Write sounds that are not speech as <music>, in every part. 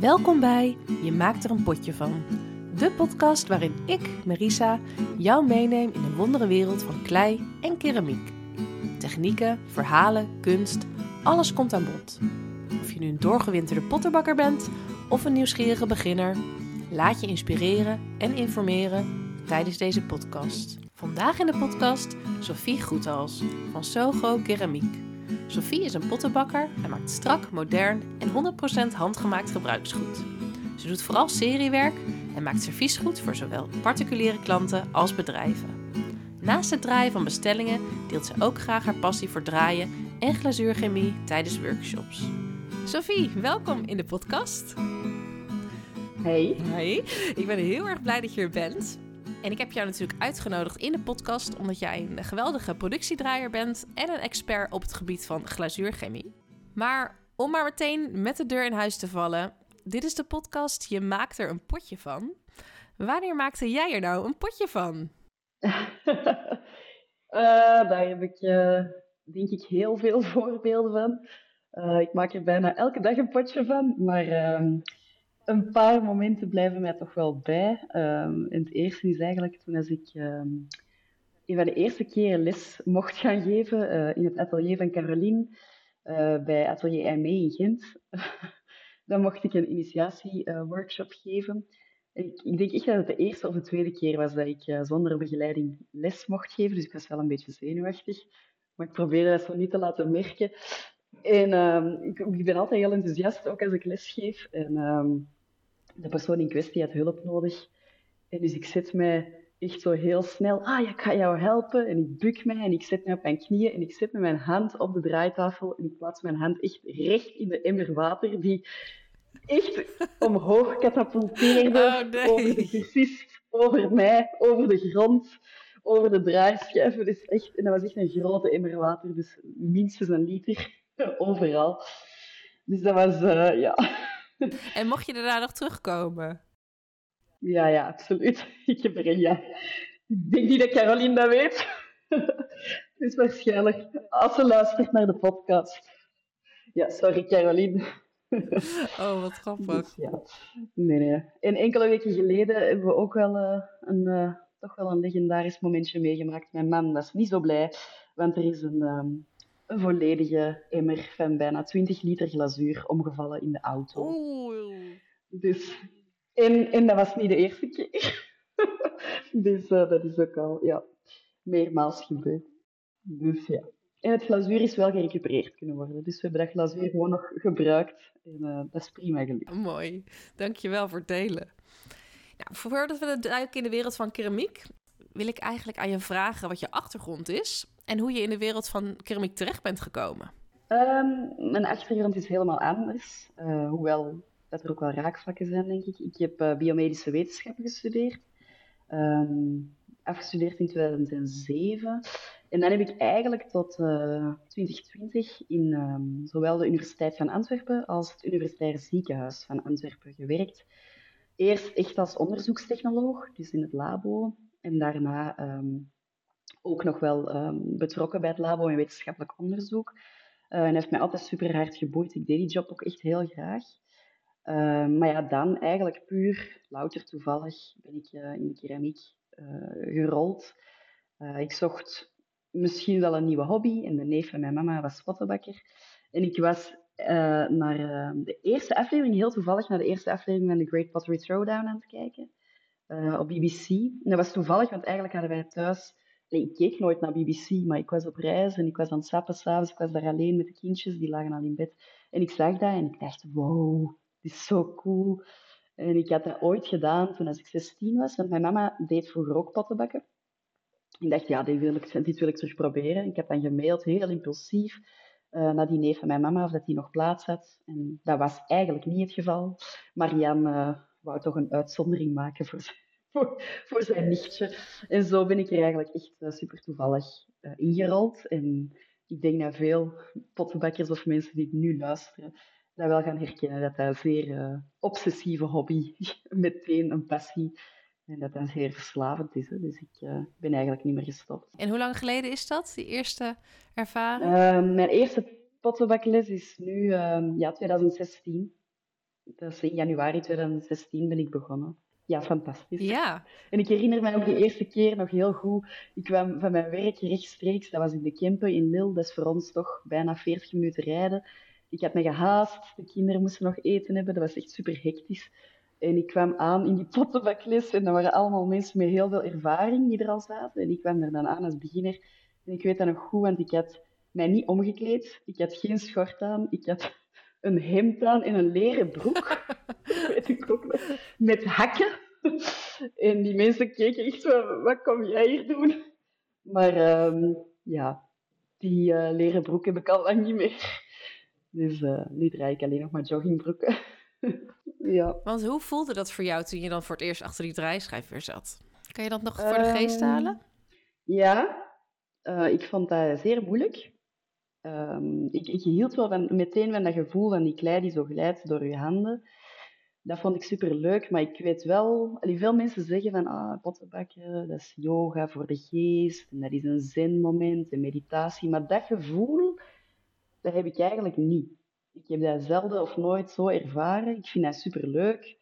Welkom bij Je maakt er een potje van. De podcast waarin ik, Marisa, jou meeneem in de wondere wereld van klei en keramiek. Technieken, verhalen, kunst, alles komt aan bod. Of je nu een doorgewinterde potterbakker bent of een nieuwsgierige beginner, laat je inspireren en informeren tijdens deze podcast. Vandaag in de podcast Sophie Goethals van Sogo Keramiek. Sophie is een pottenbakker en maakt strak, modern en 100% handgemaakt gebruiksgoed. Ze doet vooral seriewerk en maakt serviesgoed voor zowel particuliere klanten als bedrijven. Naast het draaien van bestellingen deelt ze ook graag haar passie voor draaien en glazuurchemie tijdens workshops. Sophie, welkom in de podcast. Hey. Hey, ik ben heel erg blij dat je er bent. En ik heb jou natuurlijk uitgenodigd in de podcast omdat jij een geweldige productiedraaier bent en een expert op het gebied van glazuurchemie. Maar om maar meteen met de deur in huis te vallen, dit is de podcast Je maakt er een potje van. Wanneer maakte jij er nou een potje van? uh, <laughs> daar heb ik uh, denk ik heel veel <laughs> voorbeelden van. Uh, ik maak er bijna elke dag een potje van, maar ehm, een paar momenten blijven mij toch wel bij. Um, het eerste is eigenlijk toen als ik um, een van de eerste keren les mocht gaan geven uh, in het atelier van Caroline uh, bij Atelier ME in Gent. <laughs> Dan mocht ik een initiatieworkshop uh, geven. Ik, denk echt dat het de eerste of de tweede keer was dat ik zonder begeleiding les mocht geven. Dus ik was wel een beetje zenuwachtig. Maar ik probeerde dat zo niet te laten merken. En um, ik, ben altijd heel enthousiast, ook als ik les geef. En de persoon in kwestie had hulp nodig. En dus ik zet mij echt zo heel snel, ah ja, ik ga jou helpen. En ik buk mij en ik zet mij op mijn knieën en ik zet met mijn hand op de draaitafel en ik plaats mijn hand echt recht in de emmer water die echt omhoog katapulteerde oh, nee. over de cursist, over mij, over de grond, over de draaischijven. Dus echt, en dat was echt een grote emmer water, dus minstens een liter overal. Dus dat was, uh, ja... <laughs> En mocht je daarna nog terugkomen? Ja, ja, absoluut. <laughs> Ik heb er een ja. Ik denk niet dat Caroline dat weet. <laughs> dus waarschijnlijk als ze luistert naar de podcast. Ja, sorry Caroline. Oh, wat grappig. Dus, ja. Nee, nee. En enkele weken geleden hebben we ook wel uh, een, uh, toch wel een legendarisch momentje meegemaakt. Mijn man was niet zo blij, want er is een... Um, een volledige emmer van bijna 20 liter glazuur omgevallen in de auto. Oeh. Dus, en, en dat was niet de eerste keer. <laughs> dus uh, dat is ook al ja, meermaals gebeurd. Dus ja. En het glazuur is wel gerecupereerd kunnen worden. Dus we hebben dat glazuur gewoon nog gebruikt. En uh, dat is prima gelukt. Mooi. Dankjewel voor het delen. Nou, voordat we duiken in de wereld van keramiek, wil ik eigenlijk aan je vragen wat je achtergrond is en hoe je in de wereld van keramiek terecht bent gekomen. Um, mijn achtergrond is helemaal anders, uh, hoewel dat er ook wel raakvlakken zijn, denk ik. Ik heb uh, biomedische wetenschappen gestudeerd, um, afgestudeerd in 2007. En dan heb ik eigenlijk tot uh, 2020 in um, zowel de Universiteit van Antwerpen als het Universitair Ziekenhuis van Antwerpen gewerkt. Eerst echt als onderzoekstechnoloog, dus in het labo. En daarna um, ook nog wel um, betrokken bij het labo en wetenschappelijk onderzoek. Uh, en heeft mij altijd super hard geboeid. Ik deed die job ook echt heel graag. Uh, maar ja, dan eigenlijk puur, louter toevallig, ben ik uh, in de keramiek gerold. ik zocht misschien wel een nieuwe hobby. En de neef van mijn mama was pottenbakker. En ik was naar de eerste aflevering, heel toevallig, naar de eerste aflevering van The Great Pottery Throwdown aan het kijken. Op BBC. En dat was toevallig, want eigenlijk hadden wij thuis ik keek nooit naar BBC, maar ik was op reis en ik was aan het sappen s'avonds. Ik was daar alleen met de kindjes, die lagen al in bed. En ik zag dat en ik dacht, wow, dit is zo cool. En ik had dat ooit gedaan toen als ik 16 was, want mijn mama deed vroeger ook pottenbakken. Ik dacht, ja, dit wil ik, dit wil ik terug proberen. Ik heb dan gemaild, heel impulsief, uh, naar die neef van mijn mama, of dat die nog plaats had. En dat was eigenlijk niet het geval. Marianne wou toch een uitzondering maken voor <laughs> voor, voor zijn nichtje. En zo ben ik er eigenlijk echt uh, super toevallig uh, ingerold. En ik denk dat veel pottenbakkers of mensen die nu luisteren, dat wel gaan herkennen. Dat dat een zeer uh, obsessieve hobby, <laughs> meteen een passie. En dat dat zeer verslavend is. Hè. Dus ik ben eigenlijk niet meer gestopt. En hoe lang geleden is dat, die eerste ervaring? Ehm, mijn eerste pottenbakles is nu ja, 2016. Dat is in januari 2016 ben ik begonnen. Ja, fantastisch. Ja. En ik herinner me ook de eerste keer nog heel goed. Ik kwam van mijn werk rechtstreeks, dat was in de Kempen in Lille, dat is voor ons toch bijna 40 minuten rijden. Ik had me gehaast, de kinderen moesten nog eten hebben, dat was echt super hectisch. En ik kwam aan in die pottenbakles en dat waren allemaal mensen met heel veel ervaring die er al zaten. En ik kwam er dan aan als beginner. En ik weet dat nog goed, want ik had mij niet omgekleed. Ik had geen schort aan. Ik had een hemd aan en een leren broek. <laughs> weet ik ook nog. Met hakken. En die mensen keken echt zo, wat kom jij hier doen? Maar ehm, ja, die uh, leren broek heb ik al lang niet meer. Dus uh, nu draai ik alleen nog maar joggingbroeken. <laughs> ja. Want hoe voelde dat voor jou toen je dan voor het eerst achter die draaischijf weer zat? Kan je dat nog voor de geest Ehm, halen? Ja, eh, ik vond dat zeer moeilijk. Ehm, ik, hield wel meteen van dat gevoel van die klei die zo glijdt door je handen. Dat vond ik super leuk, maar ik weet wel, allee, veel mensen zeggen van ah, pottenbakken, dat is yoga voor de geest, en dat is een zenmoment, een meditatie. Maar dat gevoel, dat heb ik eigenlijk niet. Ik heb dat zelden of nooit zo ervaren. Ik vind dat super leuk.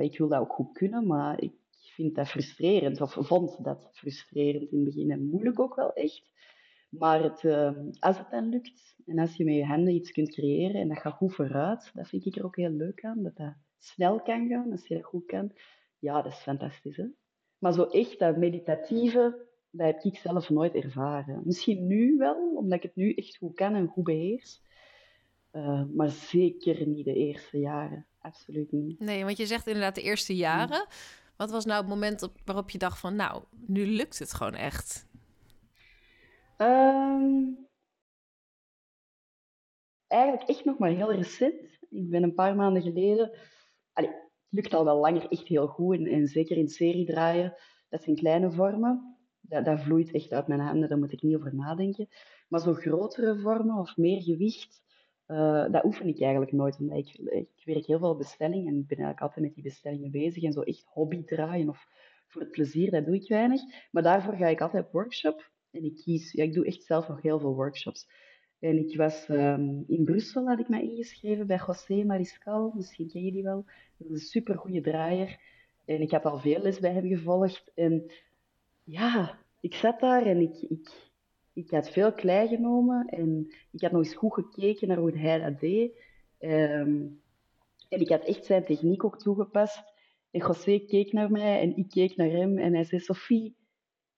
ik wil dat ook goed kunnen, maar ik vind dat frustrerend, of vond dat frustrerend in het begin en moeilijk ook wel echt. Maar het, uh, als het dan lukt en als je met je handen iets kunt creëren en dat gaat goed vooruit, dat vind ik er ook heel leuk aan, dat dat snel kan gaan als je dat goed kan. Ja, dat is fantastisch. Hè? Maar zo echt dat meditatieve, dat heb ik zelf nooit ervaren. Misschien nu wel, omdat ik het nu echt goed kan en goed beheers. Uh, maar zeker niet de eerste jaren. Absoluut niet. Nee, want je zegt inderdaad de eerste jaren. Wat was nou het moment op, waarop je dacht van, nou, nu lukt het gewoon echt? Um, eigenlijk echt nog maar heel recent. Ik ben een paar maanden geleden... Het lukt al wel langer echt heel goed. En, en zeker in serie draaien. Dat zijn kleine vormen. Dat, dat vloeit echt uit mijn handen. Daar moet ik niet over nadenken. Maar zo grotere vormen of meer gewicht... Uh, dat oefen ik eigenlijk nooit, omdat ik, ik werk heel veel bestellingen en ik ben eigenlijk altijd met die bestellingen bezig en zo echt hobby draaien of voor het plezier, dat doe ik weinig. Maar daarvoor ga ik altijd op workshop en ik kies, ja, ik doe echt zelf nog heel veel workshops. En ik was um, in Brussel, had ik mij ingeschreven bij José Mariscal, misschien ken je die wel. Dat is een super goede draaier. En ik had al veel les bij hem gevolgd. En ja, ik zat daar en ik, ik, ik had veel klei genomen en ik had nog eens goed gekeken naar hoe hij dat deed. Um, en ik had echt zijn techniek ook toegepast. En José keek naar mij en ik keek naar hem en hij zei, Sophie,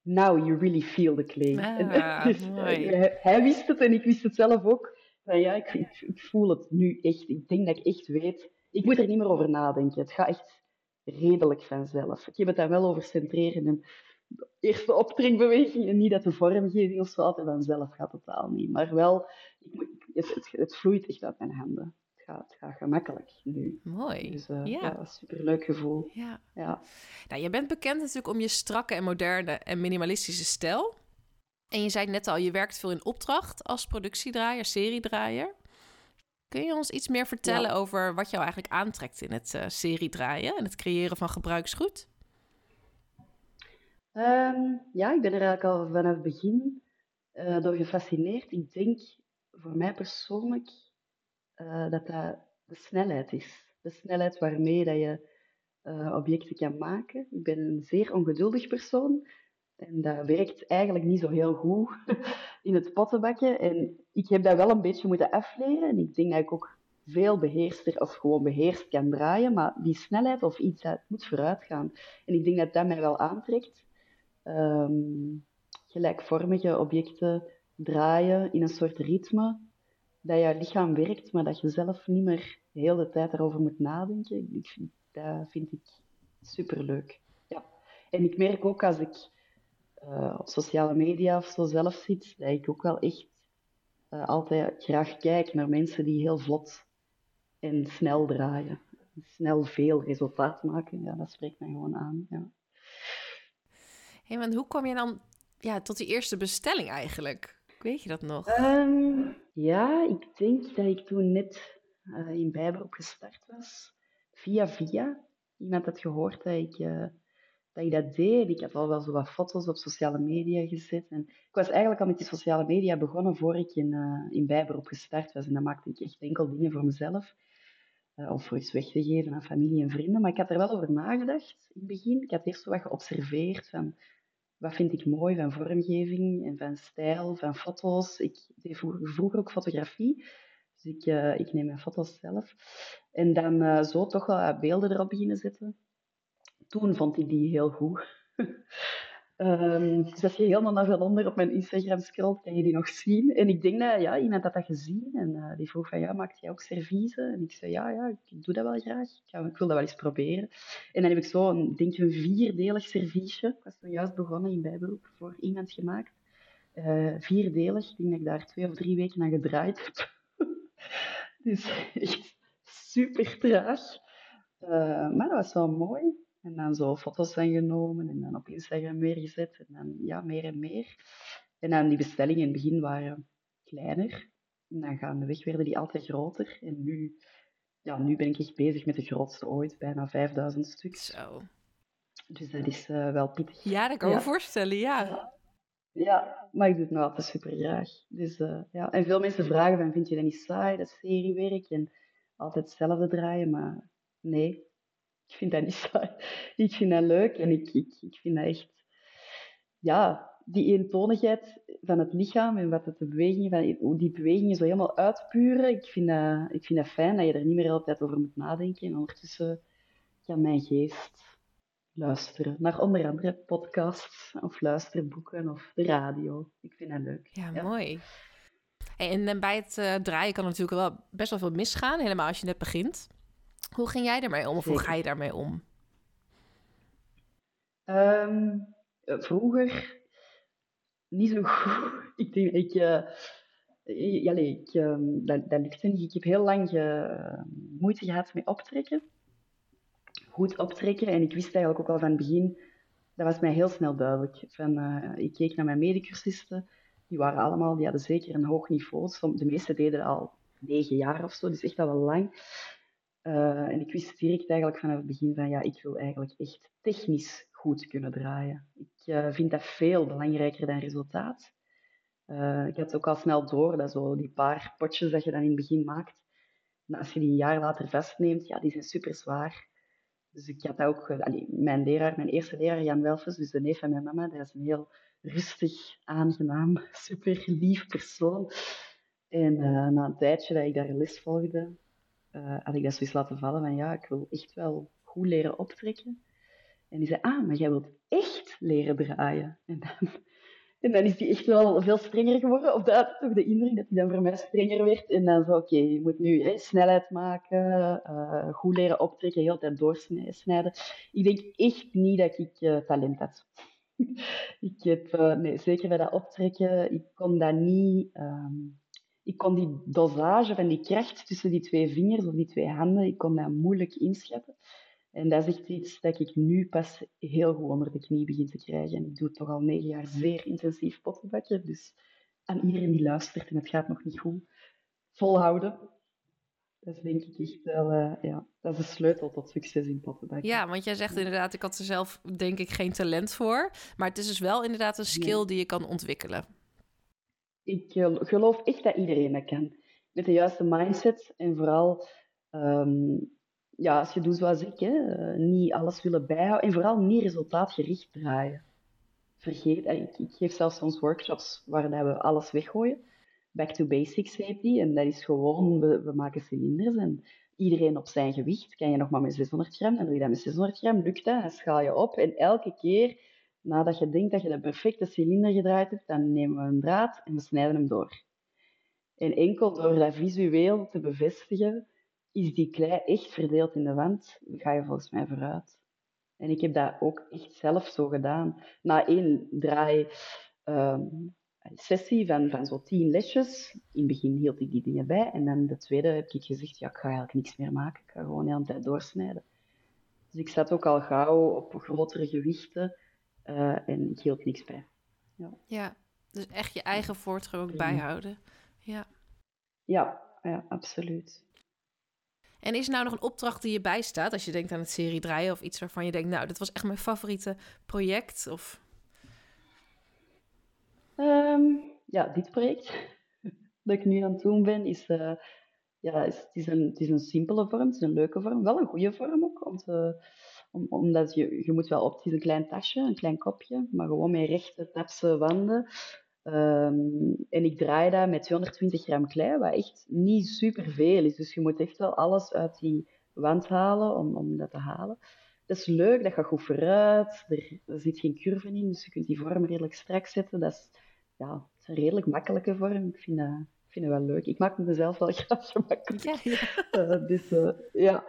now you really feel the clay. Ah, en, dus, mooi. hij, hij wist het en ik wist het zelf ook. Van, ja, ik, ik, ik voel het nu echt. Ik denk dat ik echt weet. Ik moet er niet meer over nadenken. Het gaat echt redelijk vanzelf. Ik heb het daar wel over centreren en de eerste optrekbeweging en niet dat de vormgeving of zo altijd vanzelf gaat, totaal niet. Maar wel, ik moet, het, het, het vloeit echt uit mijn handen. Het gaat, het gaat gemakkelijk nu. Mooi. Dus uh, ja. ja, superleuk gevoel. Ja. Ja. Nou, je bent bekend natuurlijk om je strakke en moderne en minimalistische stijl. En je zei net al, je werkt veel in opdracht als productiedraaier, seriedraaier. Kun je ons iets meer vertellen Ja. over wat jou eigenlijk aantrekt in het eh seriedraaien en het creëren van gebruiksgoed? Ehm, ja, ik ben er eigenlijk al vanaf het begin eh, door gefascineerd. Ik denk voor mij persoonlijk eh, dat dat de snelheid is. De snelheid waarmee dat je eh, objecten kan maken. Ik ben een zeer ongeduldig persoon en dat werkt eigenlijk niet zo heel goed <laughs> in het pottenbakken. En ik heb dat wel een beetje moeten afleren en ik denk dat ik ook veel beheerster of gewoon beheerst kan draaien, maar die snelheid of iets, dat moet vooruit gaan. En ik denk dat dat mij wel aantrekt. Ehm, gelijkvormige objecten draaien in een soort ritme, dat je lichaam werkt, maar dat je zelf niet meer de hele tijd erover moet nadenken. Ik vind, dat vind ik superleuk. Ja. En ik merk ook als ik eh, op sociale media of zo zelf zit, dat ik ook wel echt eh, altijd graag kijk naar mensen die heel vlot en snel draaien. Snel veel resultaat maken, ja, dat spreekt mij gewoon aan. Ja. Hé, want hoe kwam je dan ja, tot die eerste bestelling eigenlijk? Weet je dat nog? Ehm, ja, ik denk dat ik toen net uh, in bijberoep gestart was. Via via. Iemand had gehoord dat ik, uh, dat ik dat deed. Ik had al wel zo wat foto's op sociale media gezet. En ik was eigenlijk al met die sociale media begonnen voor ik in, uh, in bijberoep gestart was. En dan maakte ik echt enkel dingen voor mezelf. Of voor iets weg te geven aan familie en vrienden. Maar ik had er wel over nagedacht in het begin. Ik had eerst zo wat geobserveerd van wat vind ik mooi van vormgeving en van stijl, van foto's. Ik deed vroeger ook fotografie. Dus ik, uh, ik neem mijn foto's zelf. En dan uh, zo toch wel beelden erop beginnen zetten. Toen vond ik die heel goed. <laughs> Um, dus als je helemaal naar onder op mijn Instagram scrolt, kan je die nog zien. En ik denk dat ja, iemand had dat gezien en uh, die vroeg van ja, maakt jij ook serviezen? En ik zei ja, ja, ik doe dat wel graag. Ik, ik wil dat wel eens proberen. En dan heb ik zo een, denk een vierdelig serviesje. Ik was toen juist begonnen in bijberoep voor iemand gemaakt. Uh, vierdelig. Ik denk dat ik daar twee of drie weken aan gedraaid heb. <laughs> dus echt super traag. Uh, maar dat was wel mooi. En dan zo foto's zijn genomen en dan op Instagram weer gezet. En dan ja, meer en meer. En dan die bestellingen in het begin waren kleiner. En dan gaandeweg werden die altijd groter. En nu, ja, nu ben ik echt bezig met de grootste ooit, bijna 5000 stuks. Zo. Dus dat is uh, wel pittig. Ja, dat kan ik me voorstellen, ja. ja. maar ik doe het nog altijd super graag. Dus, uh, ja. En veel mensen vragen van, vind je dat niet saai, dat seriewerk? En altijd hetzelfde draaien, maar nee, ik vind dat niet <laughs> saai. Ik vind dat leuk en ik, ik, ik vind dat echt... Ja, die eentonigheid van het lichaam en wat het de bewegingen van, hoe die bewegingen zo helemaal uitpuren, ik vind, dat, ik vind dat fijn dat je er niet meer altijd over moet nadenken. En ondertussen kan mijn geest luisteren naar onder andere podcasts of luisterboeken of de radio. Ik vind dat leuk. Ja, mooi. en bij het uh, draaien kan natuurlijk wel best wel veel misgaan, helemaal als je net begint. Hoe ging jij daarmee om of hoe ga je daarmee om? Um, vroeger niet zo <laughs> goed. Ik denk, ik, uh, ja, ik, uh, dat, dat lukte niet. Ik heb heel lang uh, moeite gehad met optrekken. Goed optrekken. En ik wist eigenlijk ook al van het begin, dat was mij heel snel duidelijk. Van, ik keek naar mijn medecursisten. Die waren allemaal, die hadden zeker een hoog niveau. De meeste deden al negen jaar of zo, dus echt al wel lang. Uh, en ik wist direct eigenlijk vanaf het begin van, ja, ik wil eigenlijk echt technisch goed kunnen draaien. Ik uh, vind dat veel belangrijker dan resultaat. Uh, ik had ook al snel door dat zo die paar potjes dat je dan in het begin maakt, als je die een jaar later vastneemt, ja, die zijn super zwaar. Dus ik had ook, mijn leraar, mijn eerste leraar, Jan Welfes, dus de neef van mijn mama, dat is een heel rustig, aangenaam, <laughs> super lief persoon. En na een tijdje dat ik daar les volgde, uh, had ik dat zoiets laten vallen van ja, ik wil echt wel goed leren optrekken. En die zei, ah, maar jij wilt echt leren draaien. En dan, <laughs> en dan is die echt wel veel strenger geworden. Of dat toch de indruk dat hij dan voor mij strenger werd. En dan zo, oké, je moet nu hè, snelheid maken, uh, goed leren optrekken, heel tijd doorsnijden. Ik denk echt niet dat ik uh, talent had. <laughs> ik heb, nee, zeker bij dat optrekken, ik kon dat niet... Um, ik kon die dosage van die kracht tussen die twee vingers of die twee handen, ik kon dat moeilijk inschatten. En dat is echt iets dat ik nu pas heel goed onder de knie begin te krijgen. En ik doe toch al negen jaar zeer intensief pottenbakken. Dus aan iedereen die luistert en het gaat nog niet goed, volhouden. Dat is denk ik echt wel, uh, ja, dat is de sleutel tot succes in pottenbakken. Ja, want jij zegt inderdaad, ik had er zelf denk ik geen talent voor. Maar het is dus wel inderdaad een skill die je kan ontwikkelen ik geloof echt dat iedereen dat kan. Met de juiste mindset en vooral, um, ja, als je doet zoals ik, hè, eh, niet alles willen bijhouden en vooral niet resultaatgericht draaien. Vergeet, ik, ik geef zelfs soms workshops waar we alles weggooien. Back to basics heet die. En dat is gewoon, we, we maken cilinders en iedereen op zijn gewicht. Kan je nog maar met 600 gram, dan doe je dat met 600 gram, lukt dat, dan schaal je op. En elke keer nadat je denkt dat je de perfecte cilinder gedraaid hebt, dan nemen we een draad en we snijden hem door. En enkel door dat visueel te bevestigen, is die klei echt verdeeld in de wand, ga je volgens mij vooruit. En ik heb dat ook echt zelf zo gedaan. Na één draai um, sessie van, van zo'n tien lesjes, in het begin hield ik die dingen bij, en dan de tweede heb ik gezegd, ja, ik ga eigenlijk niks meer maken, ik ga gewoon de hele tijd doorsnijden. Dus ik zat ook al gauw op grotere gewichten, uh, en ik hield niks bij. Ja. ja, dus echt je eigen voortgang ook bijhouden. Ja. ja, ja, absoluut. En is er nou nog een opdracht die je bijstaat als je denkt aan het serie draaien of iets waarvan je denkt, nou, dit was echt mijn favoriete project? Of... Um, ja, dit project <laughs> dat ik nu aan het doen ben, is uh, ja, het is, een, het is een simpele vorm, het is een leuke vorm. Wel een goede vorm ook, om te, om, omdat je, je moet wel op, het is een klein tasje, een klein kopje, maar gewoon met rechte tapse wanden. Ehm, en ik draai dat met 220 gram klei, wat echt niet super veel is. Dus je moet echt wel alles uit die wand halen om, om dat te halen. Dat is leuk, dat gaat goed vooruit. Er, er zit geen curve in, dus je kunt die vorm redelijk strak zetten. Dat is, ja, is een redelijk makkelijke vorm. Ik vind dat, ik vind dat wel leuk. Ik maak het mezelf wel <laughs> graag gemakkelijk. Ja, ja. Uh, dus uh, ja,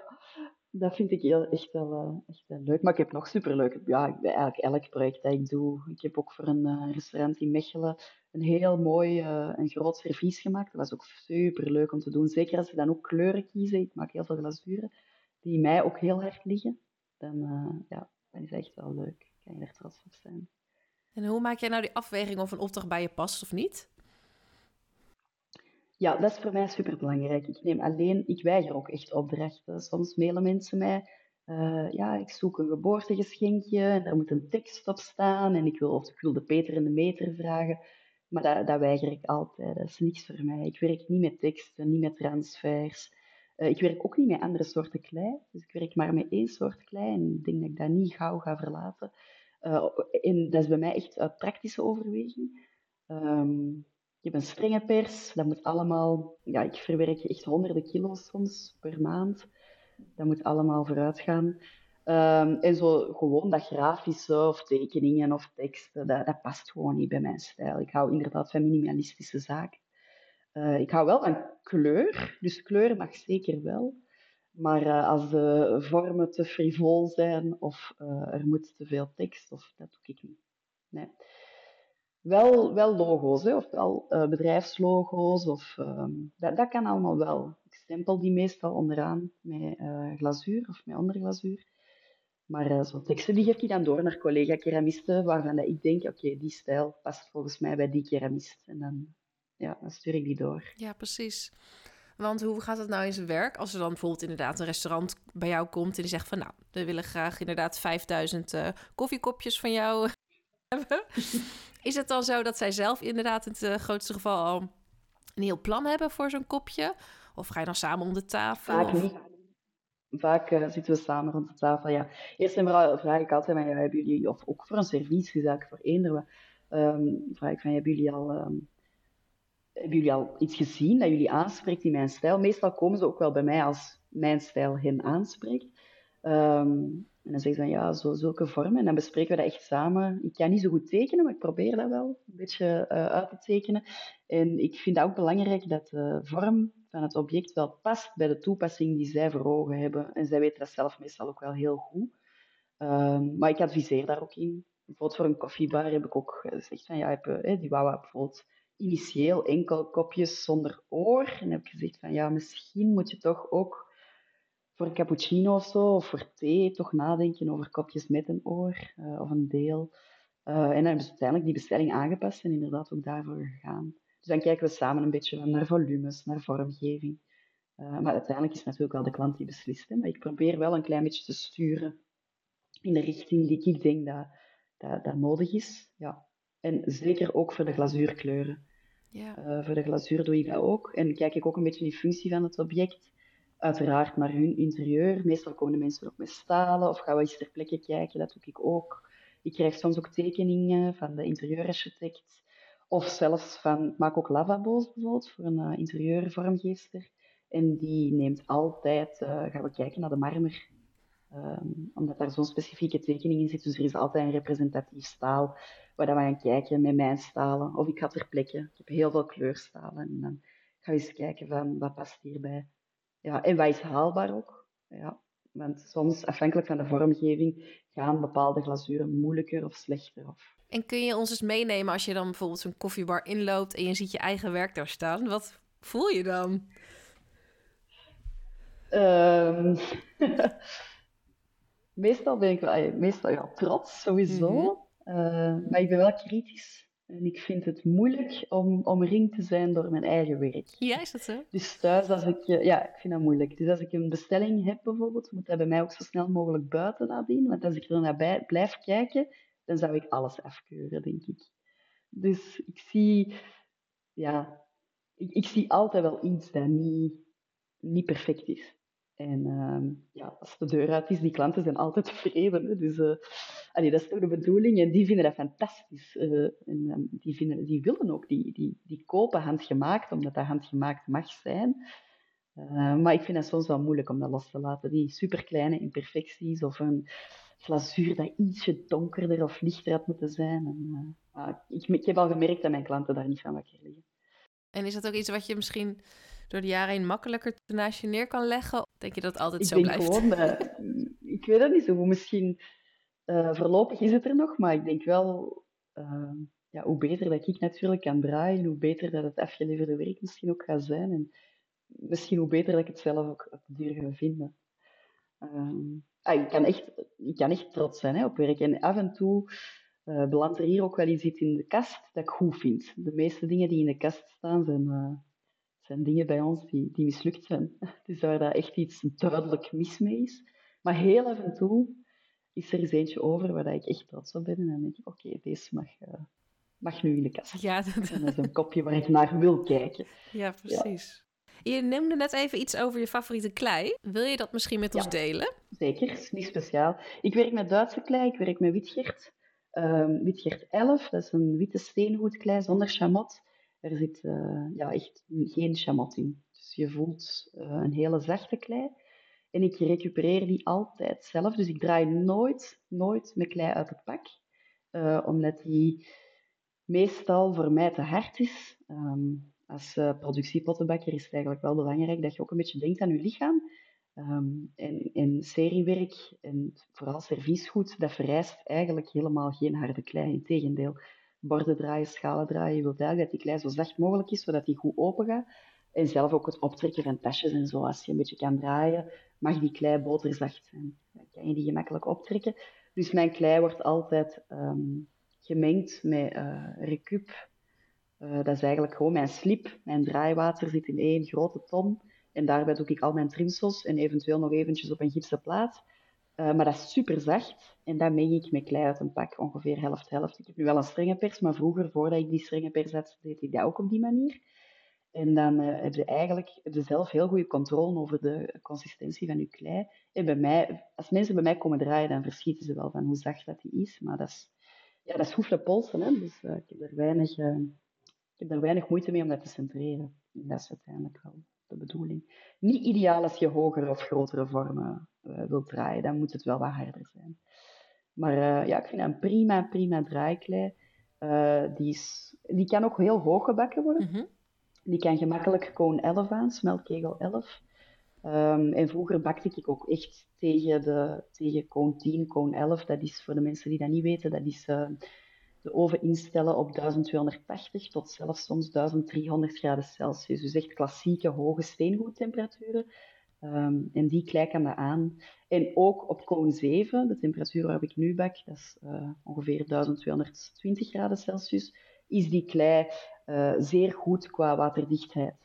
dat vind ik heel, echt, wel, uh, echt wel leuk. Maar ik heb nog superleuk. Ja, eigenlijk elk project dat ik doe. Ik heb ook voor een restaurant in Mechelen een heel mooi en groot servies gemaakt. Dat was ook super leuk om te doen. Zeker als je dan ook kleuren kiezen. Ik maak heel veel glazuren die mij ook heel hard liggen dan, ja, dat is echt wel leuk. Kan je er trots op zijn. En hoe maak jij nou die afweging of een opdracht bij je past of niet? Ja, dat is voor mij super belangrijk. Ik neem alleen, ik weiger ook echt opdrachten. Soms mailen mensen mij, uh, ja, ik zoek een geboortegeschenkje en daar moet een tekst op staan en ik wil, of ik wil de Peter en de meter vragen. Maar dat, dat weiger ik altijd. Dat is niks voor mij. Ik werk niet met teksten, niet met transfers. Uh, ik werk ook niet met andere soorten klei, dus ik werk maar met één soort klei en ik denk dat ik dat niet gauw ga verlaten. Uh, en dat is bij mij echt uit praktische overweging. Um, ik heb een strenge pers, dat moet allemaal, ja, ik verwerk echt honderden kilo's soms per maand. Dat moet allemaal vooruit gaan. Um, en zo gewoon dat grafische of tekeningen of teksten, dat, dat past gewoon niet bij mijn stijl. Ik hou inderdaad van minimalistische zaken. Uh, ik hou wel van kleur, dus kleur mag zeker wel. Maar uh, als de vormen te frivol zijn of uh, er moet te veel tekst, of, dat doe ik niet. Nee. Wel, wel logo's, hè, of wel bedrijfslogo's, of, um, dat, dat kan allemaal wel. Ik stempel die meestal onderaan met glazuur of met andere glazuur. Maar zo'n teksten die geef ik dan door naar collega-keramisten, waarvan dat ik denk, oké, die stijl past volgens mij bij die keramist. En dan ja, dan stuur ik die door. Ja, precies. Want hoe gaat het nou in zijn werk? Als er dan bijvoorbeeld inderdaad een restaurant bij jou komt en die zegt van nou, we willen graag inderdaad 5000 uh, eh, koffiekopjes van jou <laughs> hebben. Is het dan zo dat zij zelf inderdaad in het uh, grootste geval al een heel plan hebben voor zo'n kopje? Of ga je dan samen om de tafel? Vaak niet. Vaak uh, zitten we samen rond de tafel, ja. Eerst en vooral vraag ik altijd, maar, ja, hebben jullie, of ook voor een serviesgezaak, voor eender, um, vraag ik van, hebben jullie al... Um, hebben jullie al iets gezien dat jullie aanspreekt in mijn stijl? Meestal komen ze ook wel bij mij als mijn stijl hen aanspreekt. Um, en dan zeggen ze van ja, zo, zulke vormen. En dan bespreken we dat echt samen. Ik kan niet zo goed tekenen, maar ik probeer dat wel een beetje uh, uit te tekenen. En ik vind het ook belangrijk dat de vorm van het object wel past bij de toepassing die zij voor ogen hebben. En zij weten dat zelf meestal ook wel heel goed. Um, maar ik adviseer daar ook in. Bijvoorbeeld voor een koffiebar heb ik ook gezegd van ja, heb, eh, die wou bijvoorbeeld initieel enkel kopjes zonder oor. En heb ik gezegd van ja, misschien moet je toch ook voor een cappuccino of zo, of voor thee, toch nadenken over kopjes met een oor uh, of een deel. Uh, en dan hebben ze uiteindelijk die bestelling aangepast en inderdaad ook daarvoor gegaan. Dus dan kijken we samen een beetje naar volumes, naar vormgeving. Uh, maar uiteindelijk is het natuurlijk wel de klant die beslist. Hè? Maar ik probeer wel een klein beetje te sturen in de richting die ik denk dat, dat, dat nodig is. Ja. En zeker ook voor de glazuurkleuren. Ja. Voor de glazuur doe ik dat ook. En kijk ik ook een beetje in functie van het object. Uiteraard naar hun interieur. Meestal komen de mensen ook met stalen of gaan we eens ter plekke kijken. Dat doe ik ook. Ik krijg soms ook tekeningen van de interieurarchitect. Of zelfs van, ik maak ook lavabo's bijvoorbeeld voor een uh, interieurvormgeefster. En die neemt altijd, uh, gaan we kijken naar de marmer Um, omdat daar zo'n specifieke tekening in zit. Dus er is altijd een representatief staal waar we gaan kijken met mijn stalen. Of ik ga ter plekke. Ik heb heel veel kleurstalen. En dan ga je eens kijken van wat past hierbij. Ja, en wat is haalbaar ook. Ja, want soms, afhankelijk van de vormgeving, gaan bepaalde glazuren moeilijker of slechter. Of... En kun je ons eens meenemen als je dan bijvoorbeeld zo'n koffiebar inloopt en je ziet je eigen werk daar staan? Wat voel je dan? Um... <laughs> meestal ben ik wel, meestal ja, trots, sowieso. Mm maar ik ben wel kritisch. En ik vind het moeilijk om omringd te zijn door mijn eigen werk. Ja, is dat zo? Dus thuis, als ik... Eh, ja, ik vind dat moeilijk. Dus als ik een bestelling heb bijvoorbeeld, moet dat bij mij ook zo snel mogelijk buiten nadien. Want als ik er naar blijf kijken, dan zou ik alles afkeuren, denk ik. Dus ik zie... Ja, ik, ik zie altijd wel iets dat niet niet perfect is. En ehm, ja, als de deur uit is, die klanten zijn altijd <laughs> tevreden. Hè? Dus uh, dat is toch de bedoeling. En die vinden dat fantastisch. Uh, en um, die, vinden, die willen ook, die, die, die kopen handgemaakt, omdat dat handgemaakt mag zijn. Uh, maar ik vind het soms wel moeilijk om dat los te laten. Die superkleine imperfecties of een glazuur dat ietsje donkerder of lichter had moeten zijn. En, ik, ik heb al gemerkt dat mijn klanten daar niet van wakker liggen. En is dat ook iets wat je misschien door de jaren heen makkelijker naast je neer kan leggen? Denk je dat het altijd ik zo blijft? Gewoon, uh, <laughs> ik weet het niet zo goed. Misschien uh, voorlopig is het er nog, maar ik denk wel, uh, ja, hoe beter dat ik natuurlijk kan draaien, hoe beter dat het afgeleverde werk misschien ook gaat zijn. En misschien hoe beter dat ik het zelf ook op de duur ga vinden. Ah, ik, kan echt, ik kan echt trots zijn hè, op werk. En af en toe uh, belandt er hier ook wel iets in de kast dat ik goed vind. De meeste dingen die in de kast staan zijn, uh, zijn dingen bij ons die, die mislukt zijn. <laughs> Dus waar daar echt iets duidelijk mis mee is. Maar heel af en toe is er eens eentje over waar ik echt trots op ben. En dan denk ik, oké, okay, deze mag, uh, mag nu in de kast. Ja, dat... En dat is een kopje waar ik naar wil kijken. Ja, precies. Ja. Je noemde net even iets over je favoriete klei. Wil je dat misschien met ja, ons delen? Zeker, is niet speciaal. Ik werk met Duitse klei, ik werk met witgert. Um, witgert 11, dat is een witte steengoedklei zonder chamot. Er zit uh, ja, echt geen chamot in. Dus je voelt uh, een hele zachte klei. En ik recupereer die altijd zelf. Dus ik draai nooit, nooit mijn klei uit het pak. Uh, omdat die meestal voor mij te hard is. Um, als productiepottenbakker is het eigenlijk wel belangrijk dat je ook een beetje denkt aan je lichaam. Um, en, en seriewerk en vooral serviesgoed, dat vereist eigenlijk helemaal geen harde klei. Integendeel, borden draaien, schalen draaien. Je wilt eigenlijk dat die klei zo zacht mogelijk is, zodat die goed open gaat. En zelf ook het optrekken van tasjes en zo. Als je een beetje kan draaien, mag die klei boterzacht zijn. Dan kan je die gemakkelijk optrekken. Dus mijn klei wordt altijd um, gemengd met uh, recup. Uh, dat is eigenlijk gewoon mijn slip. Mijn draaiwater zit in één grote ton. En daarbij doe ik al mijn trimsels en eventueel nog eventjes op een gipsen plaat. Uh, maar dat is super zacht en dat meng ik met klei uit een pak, ongeveer helft-helft. Ik heb nu wel een strenge pers, maar vroeger, voordat ik die strenge pers had, deed ik dat ook op die manier. En dan uh, heb je eigenlijk heb zelf heel goede controle over de consistentie van je klei. En bij mij, als mensen bij mij komen draaien, dan verschieten ze wel van hoe zacht dat die is. Maar dat is, ja, dat is polsen, hè? dus uh, ik, heb er weinig, ik heb er weinig moeite mee om dat te centreren. En dat is uiteindelijk wel de bedoeling. Niet ideaal als je hogere of grotere vormen uh, wilt draaien. Dan moet het wel wat harder zijn. Maar uh, ja, ik vind dat een prima, prima draaiklei. Uh, die, is, die kan ook heel hoog gebakken worden. Mm -hmm. Die kan gemakkelijk koon 11 aan, smeltkegel 11. Um, en vroeger bakte ik ook echt tegen, de, tegen koon 10, koon 11. Dat is voor de mensen die dat niet weten, dat is de oven instellen op 1280 tot zelfs soms 1300 graden Celsius. Dus echt klassieke hoge steengoedtemperaturen. Um, en die klei kan dat aan. En ook op koon 7, de temperatuur waarop ik nu bak, dat is uh, ongeveer 1220 graden Celsius, is die klei uh, zeer goed qua waterdichtheid.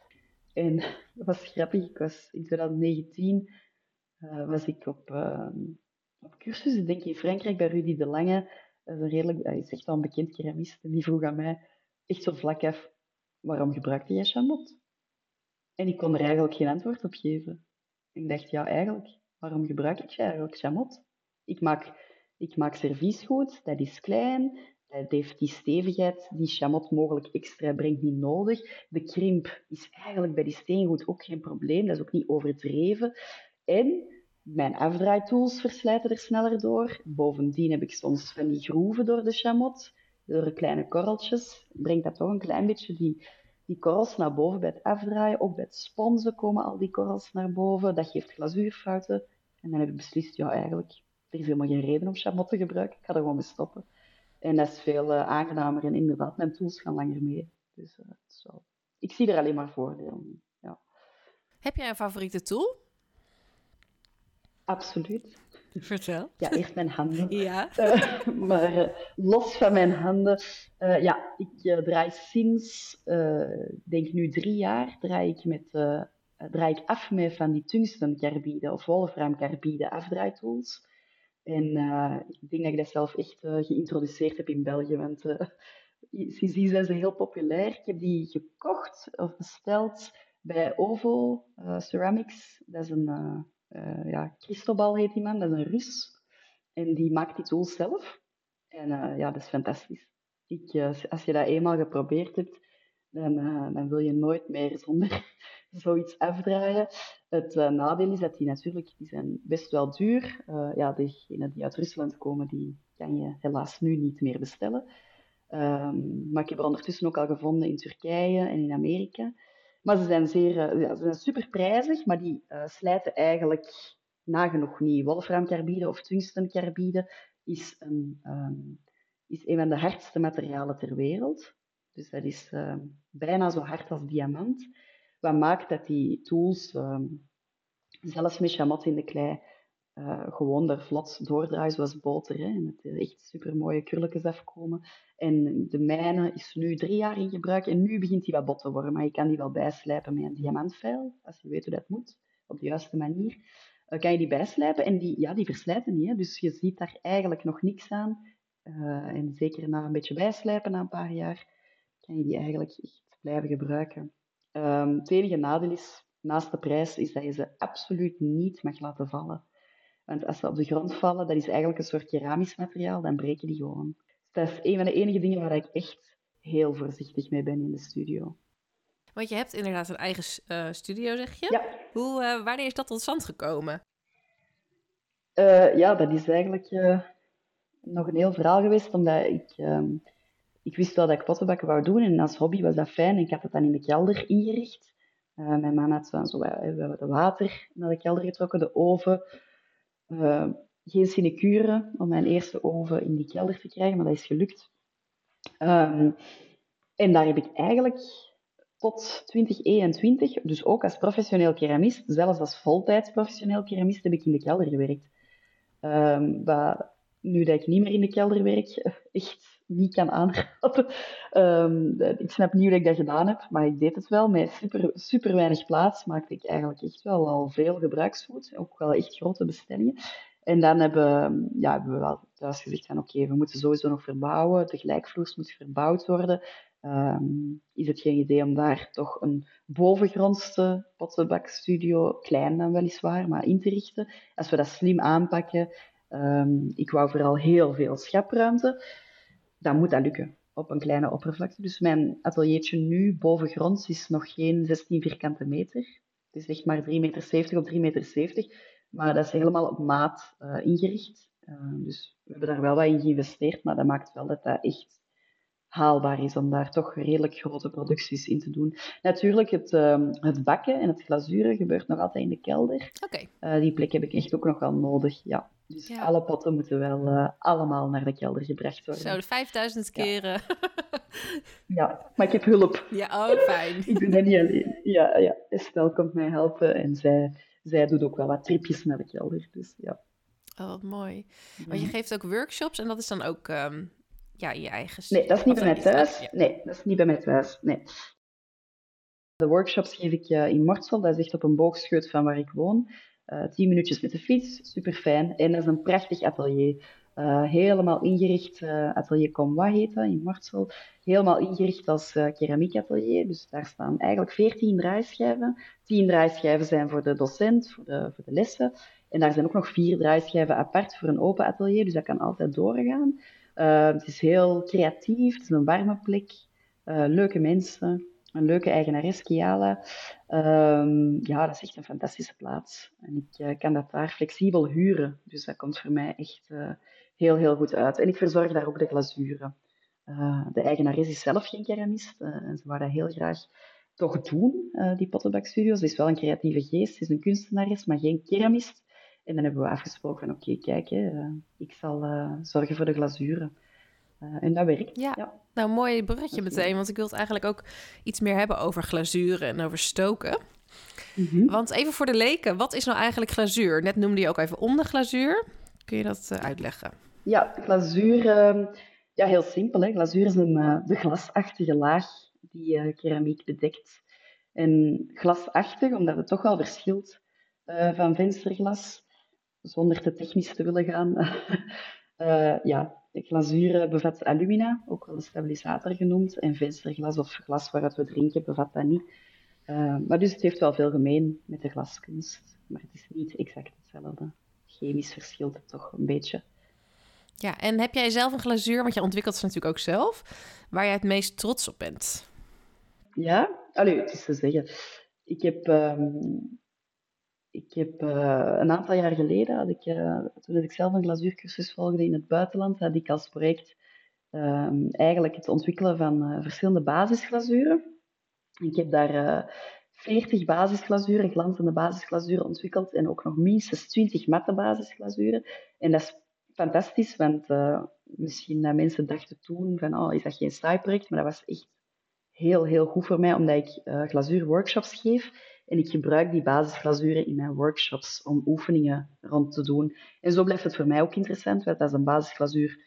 En <laughs> dat was grappig, ik was in 2019 uh, was ik op, op cursus, ik denk in Frankrijk, bij Rudy de Lange, dat is, een redelijk, hij is echt wel een bekend keramist. En die vroeg aan mij, echt zo vlak af, waarom gebruikte jij chamot? En ik kon er eigenlijk geen antwoord op geven. Ik dacht, ja, eigenlijk, waarom gebruik ik eigenlijk chamot? Ik maak, ik maak serviesgoed, dat is klein, dat heeft die stevigheid die chamot mogelijk extra brengt niet nodig. De krimp is eigenlijk bij die steengoed ook geen probleem, dat is ook niet overdreven. En mijn afdraaitools verslijten er sneller door. Bovendien heb ik soms van die groeven door de chamot, door kleine korreltjes. Brengt dat toch een klein beetje die, die korrels naar boven bij het afdraaien. Ook bij het sponsen komen al die korrels naar boven. Dat geeft glazuurfouten. En dan heb ik beslist, ja eigenlijk, er is helemaal geen reden om chamot te gebruiken. Ik ga er gewoon mee stoppen. En dat is veel uh, aangenamer en inderdaad, mijn tools gaan langer mee. Dus uh, ik zie er alleen maar voordelen ja. Heb jij een favoriete tool? Absoluut. Vertel. Ja, eerst mijn handen. Ja. Uh, maar uh, los van mijn handen, uh, ja, ik draai sinds, denk nu drie jaar, draai ik, met, draai ik af met van die tungstencarbide of wolframcarbide afdraaitools. En ik denk dat ik dat zelf echt geïntroduceerd heb in België, want sindsdien zijn ze heel populair. Ik heb die gekocht of besteld bij OVO Ceramics. Dat is een, ja, Christobal heet die man, dat is een Rus. En die maakt die tools zelf. En ja, dat is fantastisch. Ik, als je dat eenmaal geprobeerd hebt, dan, dan wil je nooit meer zonder <laughs> zoiets afdraaien. Het uh, nadeel is dat die natuurlijk, die zijn best wel duur. Uh, ja, degenen die uit Rusland komen, die kan je helaas nu niet meer bestellen. Um, maar ik heb er ondertussen ook al gevonden in Turkije en in Amerika. Maar ze zijn, zeer, uh, ja, ze zijn super prijzig, maar die slijten eigenlijk nagenoeg niet. Wolframcarbide of tungstencarbide is een, um, is van de hardste materialen ter wereld. Dus dat is uh, bijna zo hard als diamant. Wat maakt dat die tools, uh, zelfs met chamat in de klei, uh, gewoon er vlot doordraaien zoals boter. Hè, en echt super mooie krulletjes afkomen. En de mijne is nu drie jaar in gebruik en nu begint die wat bot te worden. Maar je kan die wel bijslijpen met een diamantveil, als je weet hoe dat moet, op de juiste manier. Uh, kan je die bijslijpen en die, ja, die verslijten niet. Hè, dus je ziet daar eigenlijk nog niks aan. Uh, en zeker na een beetje bijslijpen, na een paar jaar, kan je die eigenlijk echt blijven gebruiken. Um, het enige nadeel is, naast de prijs, is dat je ze absoluut niet mag laten vallen. Want als ze op de grond vallen, dat is eigenlijk een soort keramisch materiaal, dan breken die gewoon. Dus dat is een van de enige dingen waar ik echt heel voorzichtig mee ben in de studio. Want je hebt inderdaad een eigen uh, studio, zeg je? Ja. Hoe, uh, wanneer is dat tot stand gekomen? Uh, ja, dat is eigenlijk nog een heel verhaal geweest, omdat ik... Um, ik wist wel dat ik pottenbakken wou doen en als hobby was dat fijn. Ik had het dan in de kelder ingericht. Mijn man had zo, zo we hebben de water naar de kelder getrokken, de oven. Uh, geen sinecure om mijn eerste oven in die kelder te krijgen, maar dat is gelukt. Um, en daar heb ik eigenlijk tot 2021, dus ook als professioneel keramist, zelfs als voltijds professioneel keramist, heb ik in de kelder gewerkt. Um, nu dat ik niet meer in de kelder werk, <laughs> echt niet kan aanraden. Um, ik snap niet hoe ik dat gedaan heb, maar ik deed het wel. Met super, super weinig plaats maakte ik eigenlijk echt wel al veel gebruiksvoet. Ook wel echt grote bestellingen. En dan hebben, ja, hebben we wel thuis gezegd van oké, we moeten sowieso nog verbouwen. De gelijkvloers moet verbouwd worden. Um, is het geen idee om daar toch een bovengrondste pottenbakstudio, klein dan weliswaar, maar in te richten? Als we dat slim aanpakken, um, ik wou vooral heel veel schapruimte dan moet dat lukken op een kleine oppervlakte. Dus mijn ateliertje nu bovengronds is nog geen 16 vierkante meter. Het is echt maar 3,70 meter op 3,70 meter. Maar dat is helemaal op maat uh, ingericht. Uh, dus we hebben daar wel wat in geïnvesteerd, maar dat maakt wel dat dat echt haalbaar is om daar toch redelijk grote producties in te doen. Natuurlijk, het, uh, het bakken en het glazuren gebeurt nog altijd in de kelder. Okay. Uh, die plek heb ik echt ook nog wel nodig, ja. Dus ja. alle potten moeten wel uh, allemaal naar de kelder gebracht worden. Zo, de 5000 keren. <laughs> Ja. ja, maar ik heb hulp. Ja, oh, fijn. <laughs> ik doe dat niet alleen. Ja, ja. Estelle komt mij helpen en zij, zij doet ook wel wat tripjes naar de kelder. Dus ja. Oh, wat mooi. Maar je geeft ook workshops en dat is dan ook um, ja, je eigen... Nee, dat is niet bij mij thuis. Ja. Nee, dat is niet bij mij thuis. Nee. De workshops geef ik in Mortsel. Dat is echt op een boogscheut van waar ik woon. Uh, tien minuutjes met de fiets, super fijn. En dat is een prachtig atelier. Uh, helemaal ingericht, uh, atelier Comwa heet dat, in Martsel. Helemaal ingericht als keramiekatelier. Dus daar staan eigenlijk veertien draaischijven. Tien draaischijven zijn voor de docent, voor de, voor de lessen. En daar zijn ook nog vier draaischijven apart voor een open atelier. Dus dat kan altijd doorgaan. het is heel creatief, het is een warme plek. leuke mensen een leuke eigenares, Kiala. Um, ja, dat is echt een fantastische plaats. En ik uh, kan dat daar flexibel huren. Dus dat komt voor mij echt uh, heel, heel goed uit. En ik verzorg daar ook de glazuren. Uh, de eigenares is zelf geen keramist. en ze dat heel graag toch doen, die Pottenbakstudios. Ze is wel een creatieve geest, ze is een kunstenares, maar geen keramist. En dan hebben we afgesproken oké, kijk, ik zal zorgen voor de glazuren. Uh, en dat werkt. Ja. ja. nou mooi bruggetje meteen, want ik wil het eigenlijk ook iets meer hebben over glazuren en over stoken. Mm -hmm. Want even voor de leken, wat is nou eigenlijk glazuur? Net noemde je ook even onderglazuur. Kun je dat uh, uitleggen? Ja, glazuur, uh, ja, heel simpel. Hè. Glazuur is een, uh, de glasachtige laag die keramiek bedekt. En glasachtig, omdat het toch wel verschilt van vensterglas, zonder te technisch te willen gaan. <laughs> ja, glazuur bevat alumina, ook wel een stabilisator genoemd. En vensterglas of glas waaruit we drinken bevat dat niet. Uh, maar dus het heeft wel veel gemeen met de glaskunst, maar het is niet exact hetzelfde. Chemisch verschilt het toch een beetje. Ja, en heb jij zelf een glazuur, want je ontwikkelt ze natuurlijk ook zelf, waar jij het meest trots op bent? Ja, allee, het is te zeggen. Ik heb, um, ik heb uh, een aantal jaar geleden, had ik, uh, toen ik zelf een glazuurcursus volgde in het buitenland, had ik als project um, eigenlijk het ontwikkelen van uh, verschillende basisglazuren. Ik heb daar 40 basisglazuren, glanzende basisglazuren ontwikkeld en ook nog minstens 20 matte basisglazuren. En dat is fantastisch, want misschien mensen dachten toen van, oh, is dat geen saai project? Maar dat was echt heel, heel goed voor mij, omdat ik glazuurworkshops geef. En ik gebruik die basisglazuren in mijn workshops om oefeningen rond te doen. En zo blijft het voor mij ook interessant, want als een basisglazuur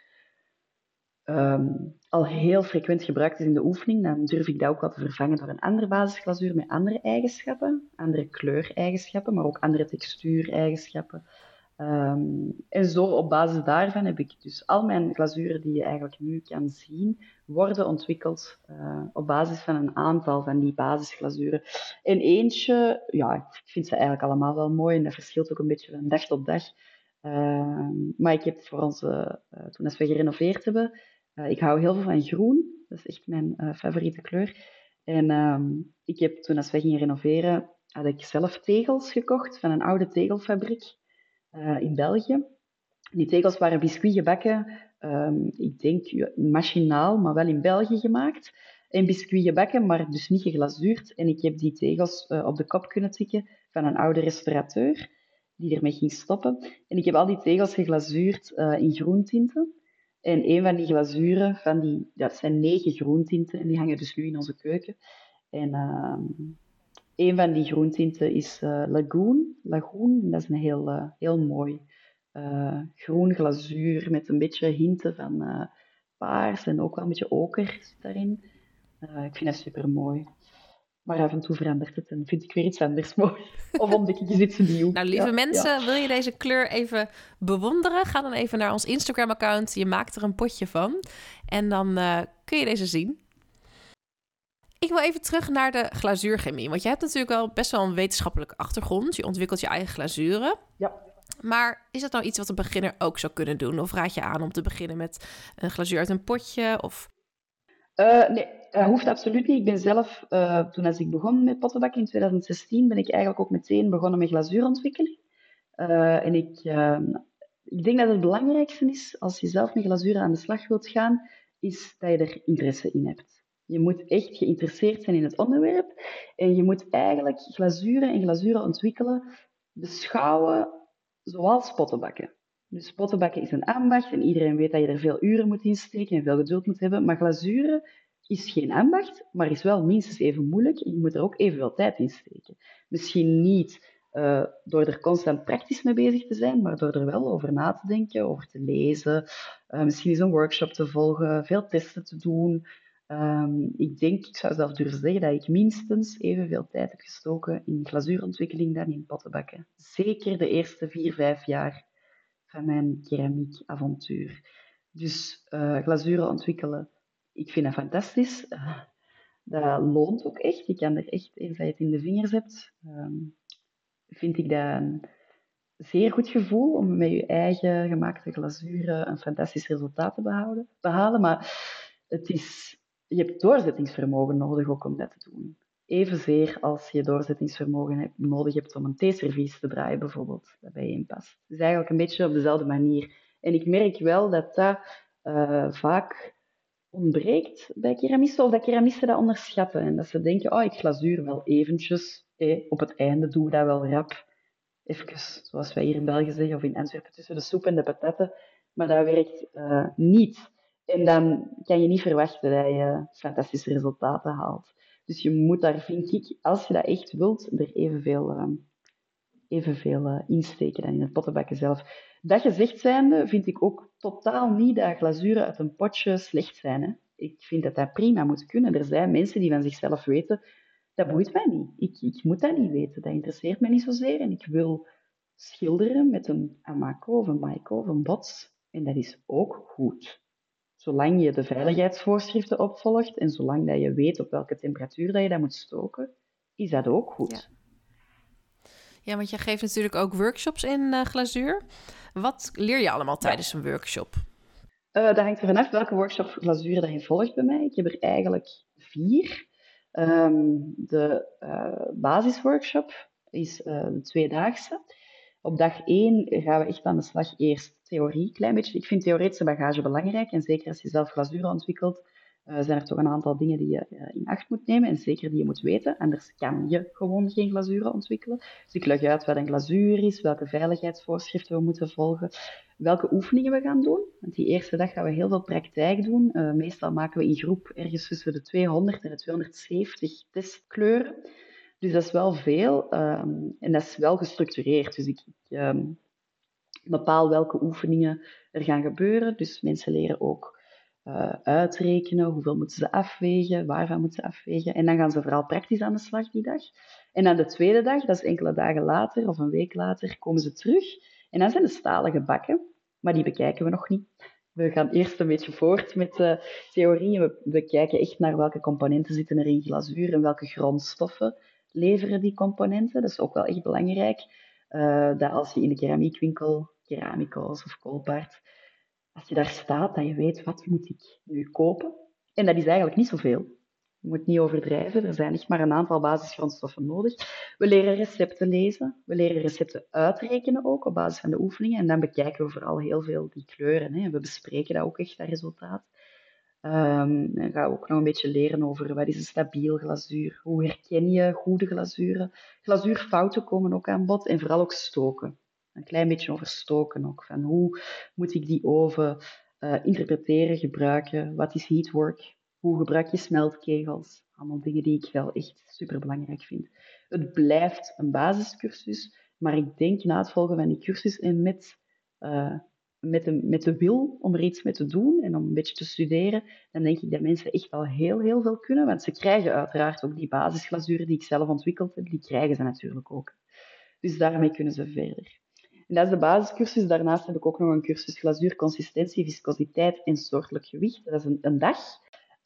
um, al heel frequent gebruikt is in de oefening, dan durf ik dat ook wel te vervangen door een andere basisglazuur met andere eigenschappen, andere kleureigenschappen, maar ook andere textuureigenschappen. Um, en zo op basis daarvan heb ik dus al mijn glazuren die je eigenlijk nu kan zien, worden ontwikkeld uh, op basis van een aantal van die basisglazuren. En eentje, ja, ik vind ze eigenlijk allemaal wel mooi en dat verschilt ook een beetje van dag tot dag. Uh, maar ik heb voor ons, uh, toen als we gerenoveerd hebben, uh, ik hou heel veel van groen. Dat is echt mijn favoriete kleur. En um, ik heb toen als we gingen renoveren, had ik zelf tegels gekocht van een oude tegelfabriek. Eh, in België. Die tegels waren biscuit gebakken, um, ik denk machinaal, maar wel in België gemaakt. En biscuit gebakken, maar dus niet geglazuurd. En ik heb die tegels uh, op de kop kunnen tikken van een oude restaurateur die ermee ging stoppen. En ik heb al die tegels geglazuurd uh, in groentinten. En een van die glazuren, van die, dat zijn negen groentinten, en die hangen dus nu in onze keuken. En uh, een van die groentinten is uh, Lagoon. Lagoon, dat is een heel, uh, heel mooi uh, groen glazuur met een beetje hinten van paars en ook wel een beetje oker daarin. ik vind dat super mooi. Maar af en toe verandert het en vind ik weer iets anders <laughs> mooi. Of ontdek ik iets nieuws. <laughs> Nou, lieve mensen, wil je deze kleur even bewonderen? Ga dan even naar ons Instagram-account. Je maakt er een potje van. En dan kun je deze zien. Ik wil even terug naar de glazuurchemie. Want je hebt natuurlijk wel best wel een wetenschappelijke achtergrond. Je ontwikkelt je eigen glazuren. Ja. Maar is dat nou iets wat een beginner ook zou kunnen doen? Of raad je aan om te beginnen met een glazuur uit een potje? Of... Uh, nee, dat hoeft absoluut niet. Ik ben zelf, uh, toen als ik begon met pottenbakken in 2016, ben ik eigenlijk ook meteen begonnen met glazuurontwikkeling. Uh, en ik, ik denk dat het belangrijkste is, als je zelf met glazuren aan de slag wilt gaan, is dat je er interesse in hebt. Je moet echt geïnteresseerd zijn in het onderwerp en je moet eigenlijk glazuren en glazuren ontwikkelen, beschouwen zoals pottenbakken. Dus pottenbakken is een ambacht en iedereen weet dat je er veel uren moet insteken en veel geduld moet hebben. Maar glazuren is geen ambacht, maar is wel minstens even moeilijk en je moet er ook evenveel tijd in steken. Misschien niet uh, door er constant praktisch mee bezig te zijn, maar door er wel over na te denken, over te lezen, uh, misschien eens een workshop te volgen, veel testen te doen, Um, ik denk, ik zou zelf durven zeggen, dat ik minstens evenveel tijd heb gestoken in glazuurontwikkeling dan in pottenbakken. Zeker de eerste vier, vijf jaar van mijn keramiekavontuur. Dus uh, glazuren ontwikkelen, ik vind dat fantastisch. Uh, dat loont ook echt. Je kan er echt, eens dat je het in de vingers hebt, um, vind ik dat een zeer goed gevoel om met je eigen gemaakte glazuren een fantastisch resultaat te behouden, behalen. Maar het is je hebt doorzettingsvermogen nodig ook om dat te doen. Evenzeer als je doorzettingsvermogen hebt, nodig hebt om een theeservies te draaien, bijvoorbeeld, dat bij je in past. Dus eigenlijk een beetje op dezelfde manier. En ik merk wel dat dat uh, vaak ontbreekt bij keramisten, of dat keramisten dat onderschatten. En dat ze denken, oh, ik glazuur wel eventjes, eh, op het einde doe ik dat wel rap. Even, zoals wij hier in België zeggen, of in Antwerpen, tussen de soep en de patatten. Maar dat werkt uh, niet. En dan kan je niet verwachten dat je fantastische resultaten haalt. Dus je moet daar, vind ik, als je dat echt wilt, er evenveel, uh, evenveel uh, insteken dan in het pottenbakken zelf. Dat gezegd zijnde, vind ik ook totaal niet dat glazuren uit een potje slecht zijn. Hè. Ik vind dat dat prima moet kunnen. Er zijn mensen die van zichzelf weten, dat boeit mij niet. Ik, ik moet dat niet weten. Dat interesseert mij niet zozeer. En ik wil schilderen met een Amaco of een Maiko of een Bots. En dat is ook goed zolang je de veiligheidsvoorschriften opvolgt en zolang dat je weet op welke temperatuur dat je dat moet stoken, is dat ook goed. Ja. Ja, want je geeft natuurlijk ook workshops in uh, glazuur. Wat leer je allemaal tijdens een workshop? Uh, dat hangt er vanaf welke workshop glazuur dat je volgt bij mij. Ik heb er eigenlijk vier. Um, de uh, basisworkshop is een tweedaagse. Op dag één gaan we echt aan de slag eerst theorie, klein beetje. Ik vind theoretische bagage belangrijk en zeker als je zelf glazuur ontwikkelt, uh, zijn er toch een aantal dingen die je uh, in acht moet nemen en zeker die je moet weten. Anders kan je gewoon geen glazuren ontwikkelen. Dus ik leg uit wat een glazuur is, welke veiligheidsvoorschriften we moeten volgen, welke oefeningen we gaan doen. Want die eerste dag gaan we heel veel praktijk doen. Uh, meestal maken we in groep ergens tussen de 200 en de 270 testkleuren. Dus dat is wel veel um, en dat is wel gestructureerd. Dus ik, ik bepaal welke oefeningen er gaan gebeuren. Dus mensen leren ook uh, uitrekenen, hoeveel moeten ze afwegen, waarvan moeten ze afwegen. En dan gaan ze vooral praktisch aan de slag die dag. En dan de tweede dag, dat is enkele dagen later of een week later, komen ze terug. En dan zijn de stalen gebakken, maar die bekijken we nog niet. We gaan eerst een beetje voort met de theorieën. We, we kijken echt naar welke componenten zitten er in glazuur en welke grondstoffen leveren die componenten. Dat is ook wel echt belangrijk. Uh, dat als je in de keramiekwinkel, keramicos of koolpaard, als je daar staat, dat je weet, wat moet ik nu kopen? En dat is eigenlijk niet zoveel. Je moet niet overdrijven, er zijn echt maar een aantal basisgrondstoffen nodig. We leren recepten lezen, we leren recepten uitrekenen ook op basis van de oefeningen. En dan bekijken we vooral heel veel die kleuren. Hè. We bespreken dat ook echt, dat resultaat. Um, dan gaan we ook nog een beetje leren over wat is een stabiel glazuur. Hoe herken je goede glazuren? Glazuurfouten komen ook aan bod en vooral ook stoken een klein beetje over stoken ook. Van hoe moet ik die oven uh, interpreteren, gebruiken? Wat is heatwork? Hoe gebruik je smeltkegels? Allemaal dingen die ik wel echt super belangrijk vind. Het blijft een basiscursus, maar ik denk na het volgen van die cursus en met, uh, met, de, met de wil om er iets mee te doen en om een beetje te studeren, dan denk ik dat mensen echt wel heel, heel veel kunnen. Want ze krijgen uiteraard ook die basisglazuren die ik zelf ontwikkeld heb, die krijgen ze natuurlijk ook. Dus daarmee kunnen ze verder. En dat is de basiscursus. Daarnaast heb ik ook nog een cursus glazuur, consistentie, viscositeit en soortelijk gewicht. Dat is een, een dag.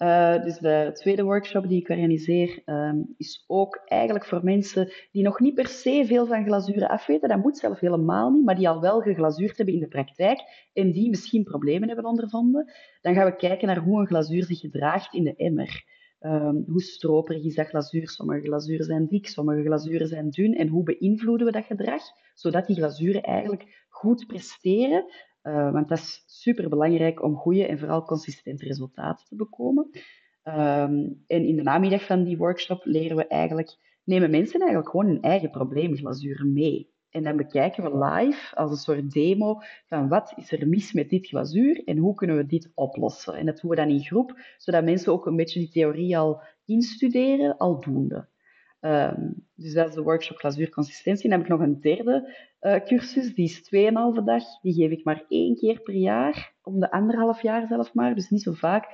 Uh, dus de tweede workshop die ik organiseer um, is ook eigenlijk voor mensen die nog niet per se veel van glazuren afweten. Dat moet zelf helemaal niet, maar die al wel geglazuurd hebben in de praktijk en die misschien problemen hebben ondervonden. Dan gaan we kijken naar hoe een glazuur zich gedraagt in de emmer. Um, hoe stroperig is dat glazuur? Sommige glazuren zijn dik, sommige glazuren zijn dun. En hoe beïnvloeden we dat gedrag? Zodat die glazuren eigenlijk goed presteren. Uh, want dat is super belangrijk om goede en vooral consistente resultaten te bekomen. Um, en in de namiddag van die workshop leren we eigenlijk, nemen mensen eigenlijk gewoon hun eigen probleemglazuren mee. En dan bekijken we live als een soort demo van wat is er mis met dit glazuur en hoe kunnen we dit oplossen. En dat doen we dan in groep, zodat mensen ook een beetje die theorie al instuderen, aldoende. Um, dus dat is de workshop glazuurconsistentie. Dan heb ik nog een derde uh, cursus, die is 2,5 dag. Die geef ik maar één keer per jaar, om de anderhalf jaar zelf maar, dus niet zo vaak.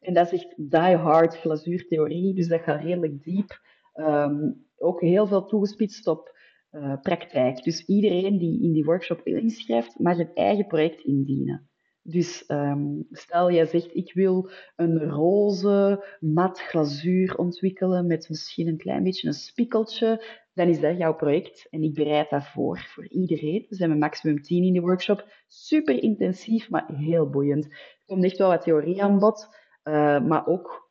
En dat is echt die hard glazuurtheorie, dus dat gaat redelijk diep. Um, ook heel veel toegespitst op uh, praktijk. Dus iedereen die in die workshop inschrijft, mag een eigen project indienen. Dus um, stel jij zegt, ik wil een roze mat glazuur ontwikkelen met misschien een klein beetje een spikkeltje, dan is dat jouw project en ik bereid dat voor, voor iedereen. We zijn met maximum 10 in de workshop. Super intensief, maar heel boeiend. Er komt echt wel wat theorie aan bod, uh, maar ook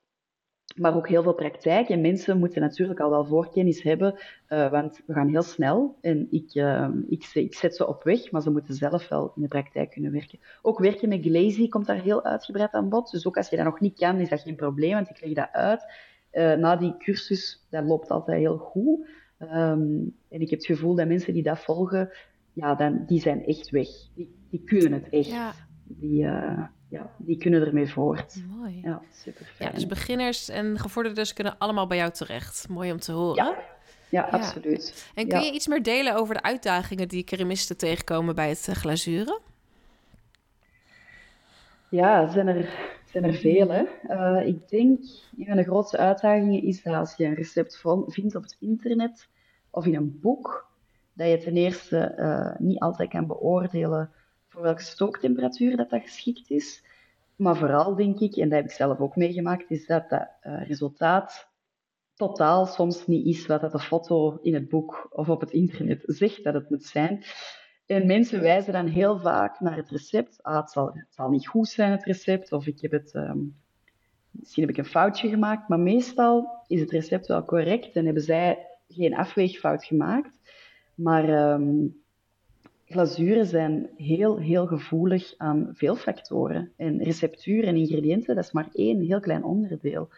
maar ook heel veel praktijk. En mensen moeten natuurlijk al wel voorkennis hebben, uh, want we gaan heel snel. En ik, uh, ik, ik, zet ze op weg, maar ze moeten zelf wel in de praktijk kunnen werken. Ook werken met Glazy komt daar heel uitgebreid aan bod. Dus ook als je dat nog niet kan, is dat geen probleem, want ik leg dat uit. Uh, na die cursus, dat loopt altijd heel goed. Um, en ik heb het gevoel dat mensen die dat volgen, ja, dan, die zijn echt weg. Die, die kunnen het echt. Ja. Die, ja, die kunnen ermee voort. Mooi. Ja, super fijn. Ja, dus beginners en gevorderden kunnen allemaal bij jou terecht. Mooi om te horen. Ja, ja, absoluut. En kun je iets meer delen over de uitdagingen die keramisten tegenkomen bij het eh, glazuren? Ja, zijn er, zijn er veel. Hè? Uh, ik denk, een van de grootste uitdagingen is dat als je een recept vindt op het internet of in een boek, dat je ten eerste uh, niet altijd kan beoordelen voor welke stooktemperatuur dat, dat geschikt is. Maar vooral denk ik, en dat heb ik zelf ook meegemaakt, is dat dat uh, resultaat totaal soms niet is wat dat de foto in het boek of op het internet zegt dat het moet zijn. En mensen wijzen dan heel vaak naar het recept. Ah, het zal, zal niet goed zijn, het recept, of ik heb het, ehm, misschien heb ik een foutje gemaakt. Maar meestal is het recept wel correct en hebben zij geen afweegfout gemaakt. Maar um, glazuren zijn heel, heel gevoelig aan veel factoren. En receptuur en ingrediënten, dat is maar één heel klein onderdeel.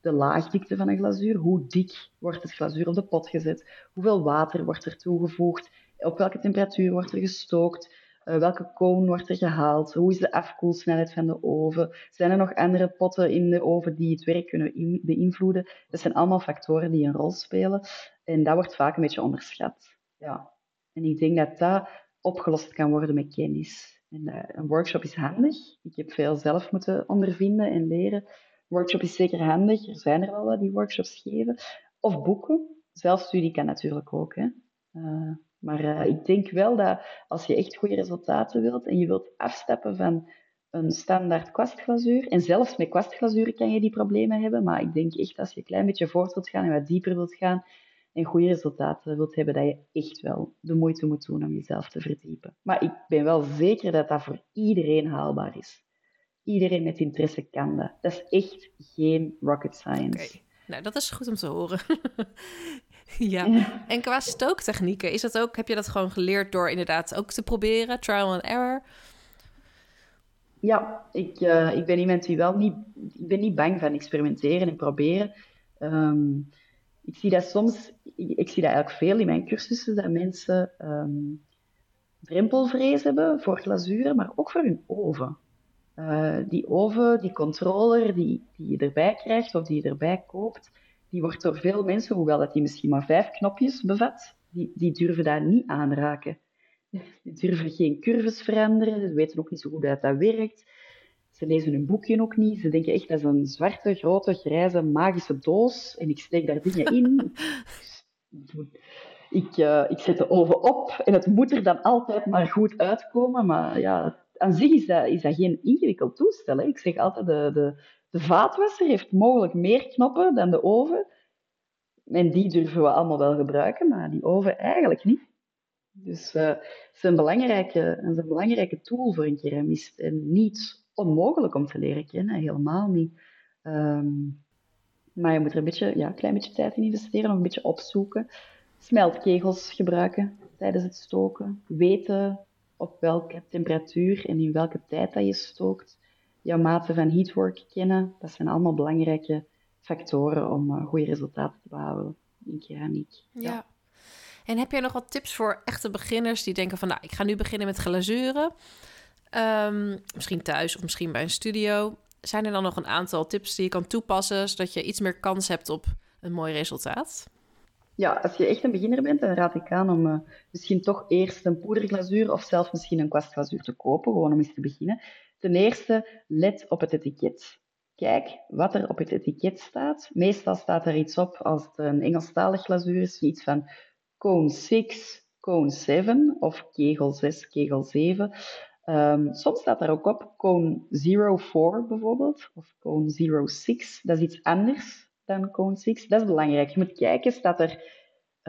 De laagdikte van een glazuur, hoe dik wordt het glazuur op de pot gezet, hoeveel water wordt er toegevoegd, op welke temperatuur wordt er gestookt, uh, welke koon wordt er gehaald, hoe is de afkoelsnelheid van de oven, zijn er nog andere potten in de oven die het werk kunnen beïnvloeden. Dat zijn allemaal factoren die een rol spelen en dat wordt vaak een beetje onderschat. Ja. En ik denk dat dat opgelost kan worden met kennis. En, uh, een workshop is handig. Ik heb veel zelf moeten ondervinden en leren. Een workshop is zeker handig. Er zijn er wel wat die workshops geven. Of boeken. Zelfstudie kan natuurlijk ook. Hè. Uh, maar uh, ik denk wel dat als je echt goede resultaten wilt en je wilt afstappen van een standaard kwastglazuur, en zelfs met kwastglazuur kan je die problemen hebben, maar ik denk echt als je een klein beetje voort wilt gaan en wat dieper wilt gaan, en goede resultaten wilt hebben, dat je echt wel de moeite moet doen om jezelf te verdiepen. Maar ik ben wel zeker dat dat voor iedereen haalbaar is. Iedereen met interesse kan dat. Dat is echt geen rocket science. Okay. Nou, dat is goed om te horen. <laughs> ja. En qua stooktechnieken, is dat ook, heb je dat gewoon geleerd door inderdaad ook te proberen, trial and error? Ja, ik, uh, ik ben iemand die wel niet, ik ben niet bang van experimenteren en proberen. Um, ik zie dat soms, ik, zie dat eigenlijk veel in mijn cursussen, dat mensen um, drempelvrees hebben voor glazuren, maar ook voor hun oven. Uh, die oven, die controller die, die je erbij krijgt of die je erbij koopt, die wordt door veel mensen, hoewel dat die misschien maar vijf knopjes bevat, die, die durven daar niet aanraken. Die durven geen curves veranderen, ze weten ook niet zo goed dat dat werkt. Ze lezen hun boekje ook niet. Ze denken echt dat is een zwarte, grote, grijze, magische doos. En ik steek daar dingen in. <laughs> ik, uh, ik zet de oven op en het moet er dan altijd maar goed uitkomen. Maar ja, aan zich is dat, is dat geen ingewikkeld toestel. Hè. Ik zeg altijd, de, de, de vaatwasser heeft mogelijk meer knoppen dan de oven. En die durven we allemaal wel gebruiken, maar die oven eigenlijk niet. Dus het is een belangrijke, een belangrijke tool voor een keramist en niet onmogelijk om te leren kennen, helemaal niet. Um, maar je moet er een beetje, ja, klein beetje tijd in investeren, of een beetje opzoeken. Smeltkegels gebruiken tijdens het stoken. Weten op welke temperatuur en in welke tijd dat je stookt. Jouw mate van heatwork kennen. Dat zijn allemaal belangrijke factoren om uh, goede resultaten te behalen in keramiek. Ja. ja. En heb jij nog wat tips voor echte beginners die denken van, nou, ik ga nu beginnen met glazuren. Um, misschien thuis of misschien bij een studio. Zijn er dan nog een aantal tips die je kan toepassen, zodat je iets meer kans hebt op een mooi resultaat? Ja, als je echt een beginner bent, dan raad ik aan om uh, misschien toch eerst een poederglazuur of zelfs misschien een kwastglazuur te kopen, gewoon om eens te beginnen. Ten eerste, let op het etiket. Kijk wat er op het etiket staat. Meestal staat er iets op als het een Engelstalig glazuur is, iets van cone 6, cone 7 of kegel 6, kegel 7. Um, soms staat daar ook op cone 04 bijvoorbeeld, of cone 06. Dat is iets anders dan cone 6. Dat is belangrijk. Je moet kijken, staat er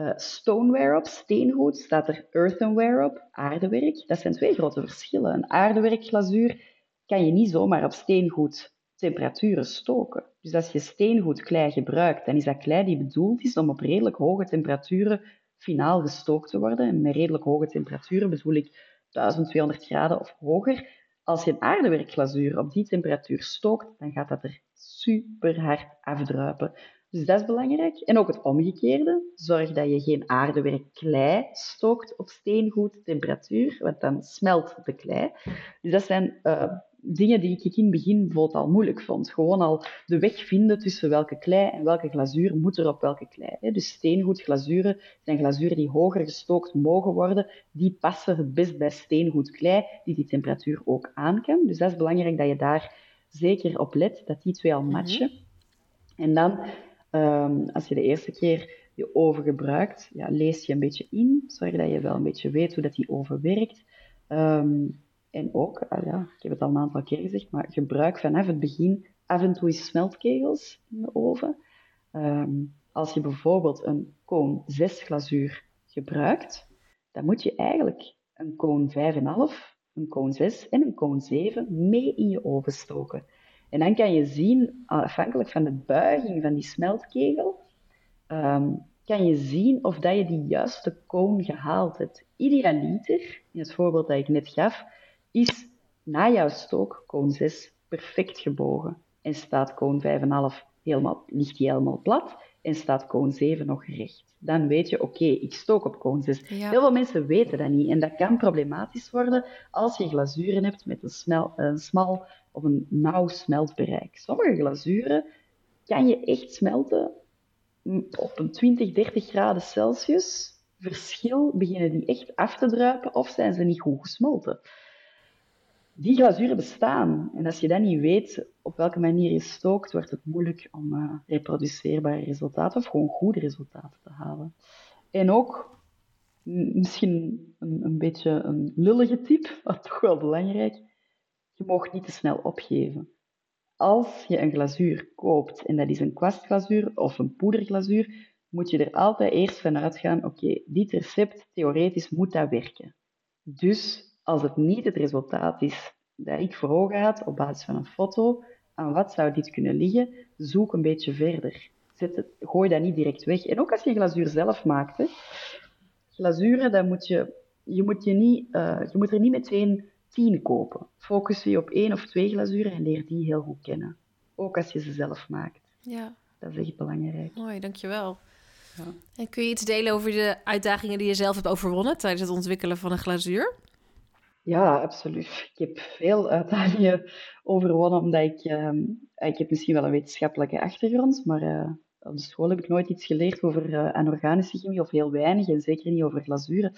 uh, stoneware op, steengoed, staat er earthenware op, aardewerk. Dat zijn twee grote verschillen. Een aardewerkglazuur kan je niet zomaar op steengoed temperaturen stoken. Dus als je steengoed klei gebruikt, dan is dat klei die bedoeld is om op redelijk hoge temperaturen finaal gestookt te worden. En met redelijk hoge temperaturen bedoel ik 1200 graden of hoger. Als je een aardewerkglazuur op die temperatuur stookt, dan gaat dat er super hard afdruipen. Dus dat is belangrijk. En ook het omgekeerde. Zorg dat je geen aardewerk klei stookt op steengoed temperatuur, want dan smelt de klei. Dus dat zijn uh, dingen die ik in het begin bijvoorbeeld al moeilijk vond. Gewoon al de weg vinden tussen welke klei en welke glazuur moet er op welke klei. Dus steengoed glazuren zijn glazuren die hoger gestookt mogen worden. Die passen het best bij steengoed klei, die die temperatuur ook aan kan. Dus dat is belangrijk dat je daar zeker op let, dat die twee al mhm. matchen. En dan, um, als je de eerste keer je oven gebruikt, ja, lees je een beetje in. Zorg dat je wel een beetje weet hoe dat die oven werkt. Um, en ook, ah ja, ik heb het al een aantal keer gezegd, maar gebruik vanaf het begin af en toe smeltkegels in de oven. Um, als je bijvoorbeeld een koon 6 glazuur gebruikt, dan moet je eigenlijk een koon 5,5, een koon 6 en een koon 7 mee in je oven stoken. En dan kan je zien, afhankelijk van de buiging van die smeltkegel, ehm, kan je zien of dat je die juiste koon gehaald hebt. Idealiter, in het voorbeeld dat ik net gaf, is na jouw stook koon 6 perfect gebogen en staat koon 5,5 helemaal, ligt die helemaal plat en staat koon 7 nog recht. Dan weet je, oké, ik stook op koon 6. Heel veel mensen weten dat niet en dat kan problematisch worden als je glazuren hebt met een, snel, een smal of een nauw smeltbereik. Sommige glazuren kan je echt smelten op een 20, 30 graden Celsius. Verschil beginnen die echt af te druipen of zijn ze niet goed gesmolten die glazuren bestaan. En als je dan niet weet op welke manier je stookt, wordt het moeilijk om uh, reproduceerbare resultaten of gewoon goede resultaten te halen. En ook, misschien een, een beetje een lullige tip, maar toch wel belangrijk, je mag niet te snel opgeven. Als je een glazuur koopt, en dat is een kwastglazuur of een poederglazuur, moet je er altijd eerst van uitgaan, oké, dit recept, theoretisch moet dat werken. Dus als het niet het resultaat is dat ik voor ogen had op basis van een foto, aan wat zou dit kunnen liggen, zoek een beetje verder. Zet het, gooi dat niet direct weg. En ook als je glazuur zelf maakt, hè, glazuren, dan moet je, je, moet je, niet, uh, je moet er niet meteen tien kopen. Focus je op één of twee glazuren en leer die heel goed kennen. Ook als je ze zelf maakt. Ja. Dat is echt belangrijk. Mooi, dankjewel. Ja. En kun je iets delen over de uitdagingen die je zelf hebt overwonnen tijdens het ontwikkelen van een glazuur? Ja, absoluut. <laughs> Ik heb veel uitdagingen overwonnen, omdat ik... Ehm, ik heb misschien wel een wetenschappelijke achtergrond, maar uh, op de school heb ik nooit iets geleerd over uh, anorganische chemie, of heel weinig, en zeker niet over glazuren.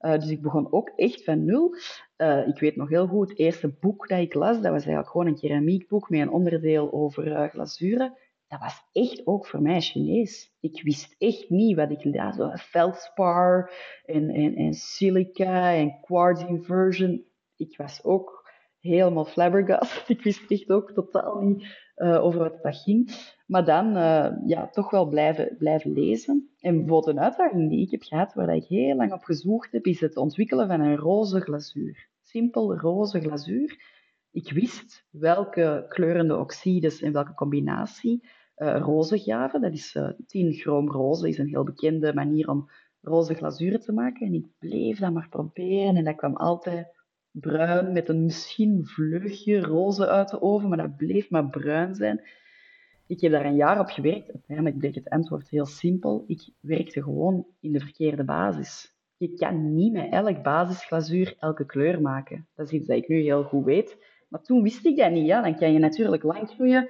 Uh, dus ik begon ook echt van nul. ik weet nog heel goed, het eerste boek dat ik las, dat was eigenlijk gewoon een keramiekboek met een onderdeel over glazuren dat was echt ook voor mij Chinees. Ik wist echt niet wat ik las. Zo feldspar en, en, en silica en quartz inversion. Ik was ook helemaal flabbergast. <laughs> Ik wist echt ook totaal niet uh, over wat dat ging. Maar dan uh, ja, toch wel blijven, blijven lezen. En bijvoorbeeld een uitdaging die ik heb gehad, waar ik heel lang op gezocht heb, is het ontwikkelen van een roze glazuur. Simpel roze glazuur. Ik wist welke kleurende oxides en welke combinatie uh, roze gaven. Dat is uh, 10 chroom roze, is een heel bekende manier om roze glazuren te maken. En ik bleef dat maar proberen en dat kwam altijd bruin met een misschien vleugje roze uit de oven, maar dat bleef maar bruin zijn. Ik heb daar een jaar op gewerkt. Uiteindelijk bleek het antwoord heel simpel. Ik werkte gewoon in de verkeerde basis. Je kan niet met elk basisglazuur elke kleur maken. Dat is iets dat ik nu heel goed weet. Maar toen wist ik dat niet. Ja, dan kan je natuurlijk lang groeien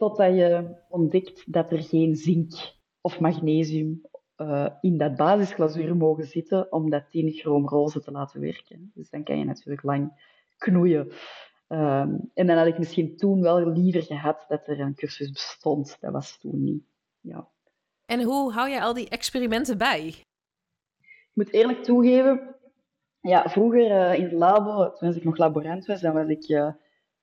totdat je ontdekt dat er geen zink of magnesium uh, in dat basisglazuur mogen zitten om dat 10 chroom roze te laten werken. Dus dan kan je natuurlijk lang knoeien. Um, en dan had ik misschien toen wel liever gehad dat er een cursus bestond. Dat was toen niet. Ja. En hoe hou je al die experimenten bij? Ik moet eerlijk toegeven, ja, vroeger uh, in het labo, toen ik nog laborant was, dan was ik uh,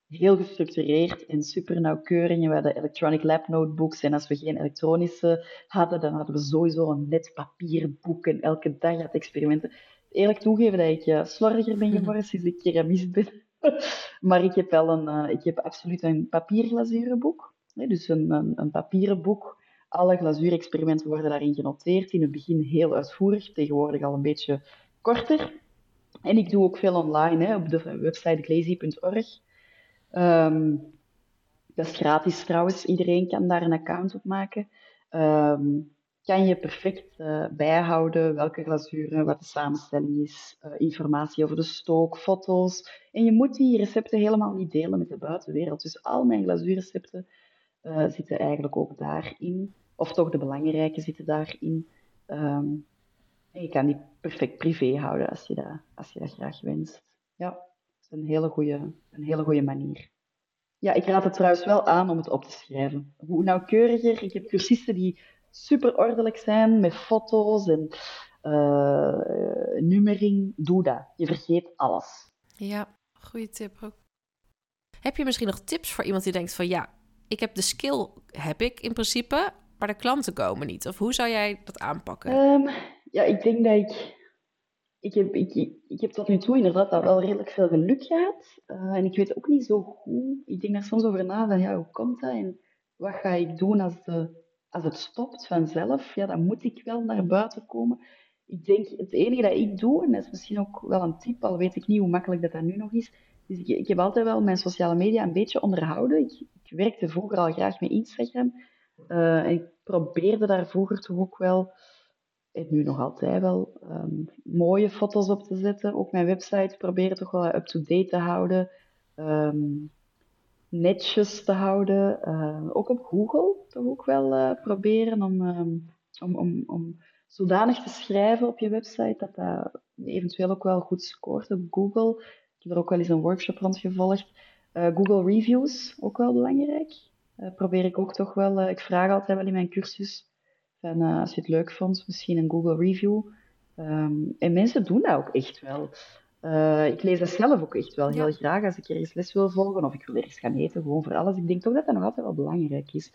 heel gestructureerd en super nauwkeurig. we hadden electronic lab notebooks. En als we geen elektronische hadden, dan hadden we sowieso een net papierboek. En elke dag had experimenten. Eerlijk toegeven dat ik uh, slordiger ben geworden sinds ik keramist ben. <laughs> maar ik heb wel een, uh, ik heb absoluut een papierglazurenboek. Nee, dus een, een, een papieren boek. Alle glazuurexperimenten worden daarin genoteerd. In het begin heel uitvoerig, tegenwoordig al een beetje korter. En ik doe ook veel online hè, op de website glazy.org. Um, dat is gratis trouwens, iedereen kan daar een account op maken. Um, kan je perfect uh, bijhouden welke glazuren, wat de samenstelling is, uh, informatie over de stook, foto's. En je moet die recepten helemaal niet delen met de buitenwereld. Dus al mijn glazuurrecepten uh, zitten eigenlijk ook daarin. Of toch de belangrijke zitten daarin. Um, en je kan die perfect privé houden als je dat, als je dat graag wenst. Ja is een hele goede, een hele goede manier. Ja, ik raad het trouwens wel aan om het op te schrijven. Hoe nauwkeuriger, ik heb cursisten die super ordelijk zijn met foto's en uh, nummering. Doe dat. Je vergeet alles. Ja, goede tip ook. Heb je misschien nog tips voor iemand die denkt van ja, ik heb de skill, heb ik in principe, maar de klanten komen niet? Of hoe zou jij dat aanpakken? Ehm, ja, ik denk dat ik... Ik heb, ik, ik heb tot nu toe inderdaad dat wel redelijk veel geluk gehad. Uh, en ik weet ook niet zo goed... Ik denk daar soms over na, van ja, hoe komt dat? En wat ga ik doen als, de, als het stopt vanzelf? Ja, dan moet ik wel naar buiten komen. Ik denk, het enige dat ik doe, en dat is misschien ook wel een tip, al weet ik niet hoe makkelijk dat, dat nu nog is, dus ik, ik heb altijd wel mijn sociale media een beetje onderhouden. Ik, ik werkte vroeger al graag met Instagram. Uh, en ik probeerde daar vroeger toch ook wel, en nu nog altijd wel, um, mooie foto's op te zetten. Ook mijn website proberen toch wel up-to-date te houden. Um, netjes te houden. Uh, ook op Google toch ook wel uh, proberen om, om, om, om zodanig te schrijven op je website dat dat eventueel ook wel goed scoort op Google. Ik heb er ook wel eens een workshop rond gevolgd. Uh, Google Reviews, ook wel belangrijk. Uh, probeer ik ook toch wel, ik vraag altijd wel in mijn cursus, van, als je het leuk vond, misschien een Google Review. Um, en mensen doen dat ook echt wel. ik lees dat zelf ook echt wel heel ja. graag als ik ergens les wil volgen of ik wil ergens gaan eten, gewoon voor alles. Ik denk toch dat dat nog altijd wel belangrijk is.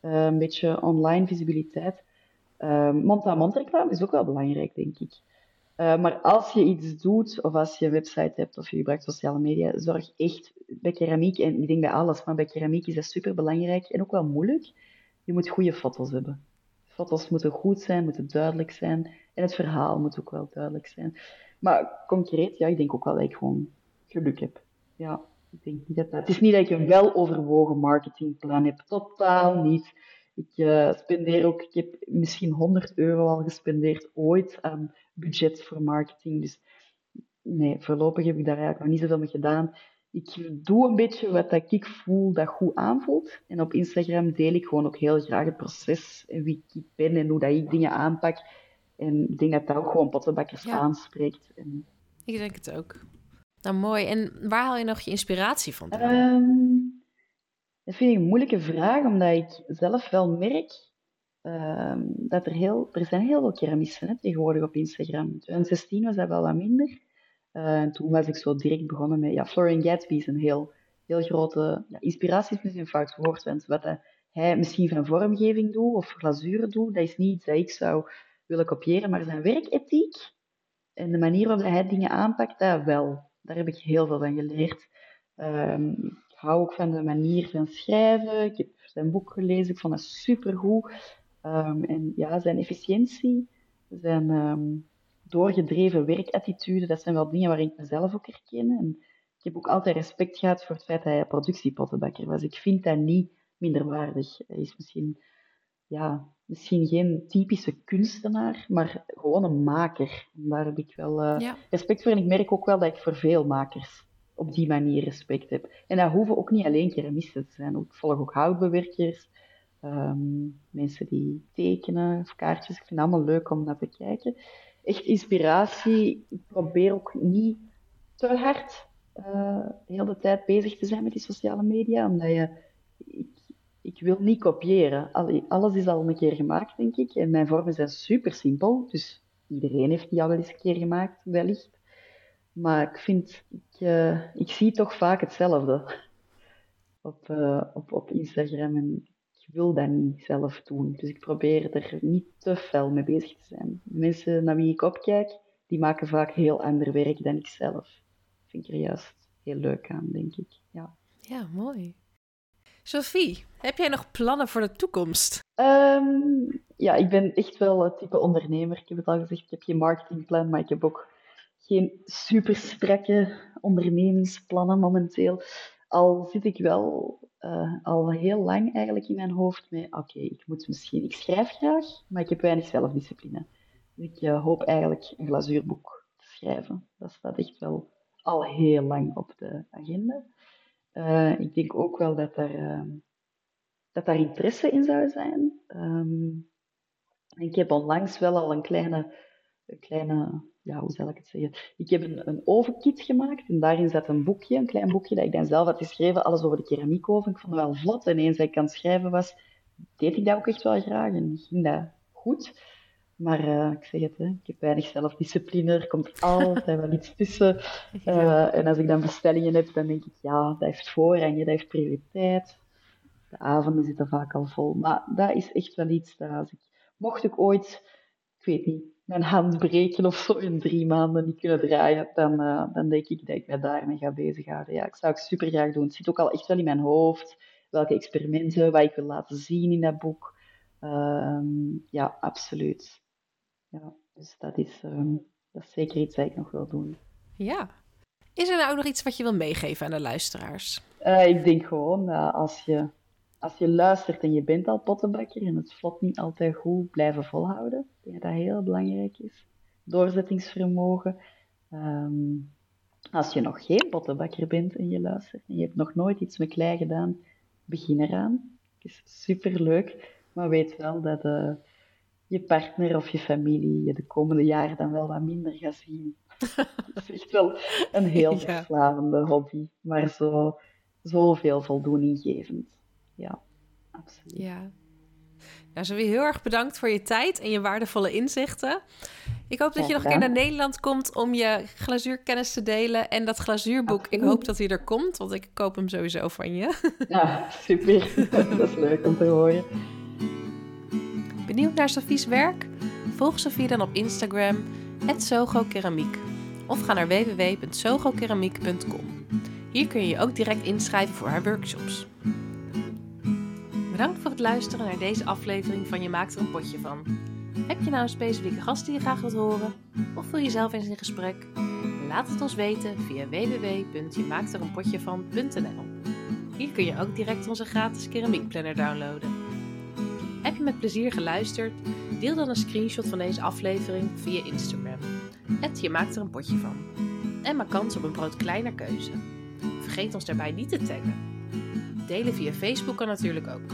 een beetje online visibiliteit. Mond-aan-mond reclame is ook wel belangrijk, denk ik. Uh, maar als je iets doet, of als je een website hebt, of je gebruikt sociale media, zorg echt bij keramiek, en ik denk bij alles, maar bij keramiek is dat super belangrijk en ook wel moeilijk. Je moet goede foto's hebben. Foto's moeten goed zijn, moeten duidelijk zijn. En het verhaal moet ook wel duidelijk zijn. Maar concreet, ja, ik denk ook wel dat ik gewoon geluk heb. Ja, ik denk niet dat dat... Het is niet dat ik een weloverwogen marketingplan heb. Totaal niet. Ik uh, spendeer ook, ik heb misschien 100 euro al gespendeerd ooit aan budget voor marketing. Dus nee, voorlopig heb ik daar eigenlijk nog niet zoveel mee gedaan. Ik doe een beetje wat dat ik voel dat goed aanvoelt. En op Instagram deel ik gewoon ook heel graag het proces en wie ik ben en hoe dat ik dingen aanpak. En ik denk dat dat ook gewoon pottenbakkers ja. aanspreekt. En... Ik denk het ook. Nou, mooi. En waar haal je nog je inspiratie van? Um, dat vind ik een moeilijke vraag, omdat ik zelf wel merk um, dat er heel... Er zijn heel veel keramisten hè, tegenwoordig op Instagram. In 2016 was dat wel wat minder. Uh, en toen was ik zo direct begonnen met... Ja, Florian Gatsby is een heel, heel grote... Ja, inspiratie is misschien een fout woord, want wat hij misschien van vormgeving doet of glazuren doet, dat is niet iets dat ik zou willen kopiëren, maar zijn werkethiek en de manier waarop hij dingen aanpakt, dat wel. Daar heb ik heel veel van geleerd. Um, hou ook van de manier van schrijven. Ik heb zijn boek gelezen, ik vond dat supergoed. Um, en ja, zijn efficiëntie, zijn um, doorgedreven werkattitude, dat zijn wel dingen waar ik mezelf ook herken. En ik heb ook altijd respect gehad voor het feit dat hij productiepottenbakker was. Ik vind dat niet minderwaardig. Hij is misschien, ja, misschien geen typische kunstenaar, maar gewoon een maker. En daar heb ik wel uh, ja. respect voor. En ik merk ook wel dat ik voor veel makers op die manier respect heb. En dat hoeven ook niet alleen keramisten te zijn. Ik volg ook houtbewerkers, um, mensen die tekenen of kaartjes. Ik vind het allemaal leuk om naar te kijken. Echt inspiratie. Ik probeer ook niet te hard uh, de hele tijd bezig te zijn met die sociale media, omdat je... Ik, wil niet kopiëren. Alles is al een keer gemaakt, denk ik. En mijn vormen zijn super simpel. Dus iedereen heeft die al eens een keer gemaakt, wellicht. Maar ik vind, ik, uh, ik zie toch vaak hetzelfde op, uh, op, op Instagram en ik wil dat niet zelf doen. Dus ik probeer er niet te fel mee bezig te zijn. De mensen naar wie ik opkijk, die maken vaak heel ander werk dan ik zelf. Dat vind ik er juist heel leuk aan, denk ik. Ja, ja mooi. Sophie, heb jij nog plannen voor de toekomst? Um, ja, ik ben echt wel het type ondernemer. Ik heb het al gezegd, ik heb geen marketingplan, maar ik heb ook geen super strakke ondernemingsplannen momenteel. Al zit ik wel uh, al heel lang eigenlijk in mijn hoofd met, oké, ik moet misschien, ik schrijf graag, maar ik heb weinig zelfdiscipline. Dus ik uh, hoop eigenlijk een glazuurboek te schrijven. Dat staat echt wel al heel lang op de agenda. Uh, ik denk ook wel dat daar, dat daar interesse in zou zijn. Um, ik heb onlangs wel al een kleine, een kleine ja, hoe zal ik het zeggen? Ik heb een, een ovenkit gemaakt en daarin zat een boekje, een klein boekje dat ik dan zelf had geschreven, alles over de keramiekoven. Ik vond het wel vlot en eens dat ik aan het schrijven was, deed ik dat ook echt wel graag en ging dat goed. Maar uh, ik zeg het, hè, ik heb weinig zelfdiscipline, er komt altijd wel iets tussen. <laughs> Uh, en als ik dan bestellingen heb, dan denk ik, ja, dat heeft voorrang, dat heeft prioriteit. de avonden zitten vaak al vol. Maar dat is echt wel iets dat als ik, mocht ik ooit, ik weet niet, mijn hand breken of zo in drie maanden niet kunnen draaien, dan, uh, dan denk ik dat ik me daarmee ga bezighouden. Ja, ik zou het super graag doen. Het zit ook al echt wel in mijn hoofd, welke experimenten, wat ik wil laten zien in dat boek. Uh, ja, absoluut. Ja, dus dat is, um, dat is zeker iets wat ik nog wil doen. Ja. Is er nou ook nog iets wat je wil meegeven aan de luisteraars? Uh, ik denk gewoon dat als je, als je luistert en je bent al pottenbakker en het vlot niet altijd goed, blijven volhouden. Ik denk dat dat heel belangrijk is. Doorzettingsvermogen. Um, als je nog geen pottenbakker bent en je luistert en je hebt nog nooit iets met klei gedaan, begin eraan. Het is superleuk, maar weet wel dat uh, je partner of je familie je de komende jaren dan wel wat minder gaat zien. <laughs> Het is echt wel een heel verslavende ja. hobby, maar zo, zoveel voldoeninggevend. Ja, absoluut. Ja. Nou, zo weer heel erg bedankt voor je tijd en je waardevolle inzichten. Ik hoop dat je nog een keer naar Nederland komt om je glazuurkennis te delen. En dat glazuurboek, Absoluut. ik hoop dat hij er komt, want ik koop hem sowieso van je. <laughs> Ja, super. <laughs> dat is leuk om te horen. Benieuwd naar Sofie's werk? Volg Sofie dan op Instagram, @sogokeramiek of ga naar www.sogokeramiek.com. Hier kun je je ook direct inschrijven voor haar workshops. Bedankt voor het luisteren naar deze aflevering van Je maakt er een potje van. Heb je nou een specifieke gast die je graag wilt horen? Of wil je zelf eens in gesprek? Laat het ons weten via www.jemaaktereenpotjevan.nl Hier kun je ook direct onze gratis keramiekplanner downloaden. Heb je met plezier geluisterd? Deel dan een screenshot van deze aflevering via Instagram. Het je maakt er een potje van. En maak kans op een brood kleiner keuze. Vergeet ons daarbij niet te taggen. Delen via Facebook kan natuurlijk ook.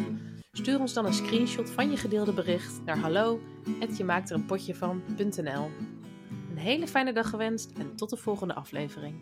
Stuur ons dan een screenshot van je gedeelde bericht naar hallo van.nl. Een hele fijne dag gewenst en tot de volgende aflevering.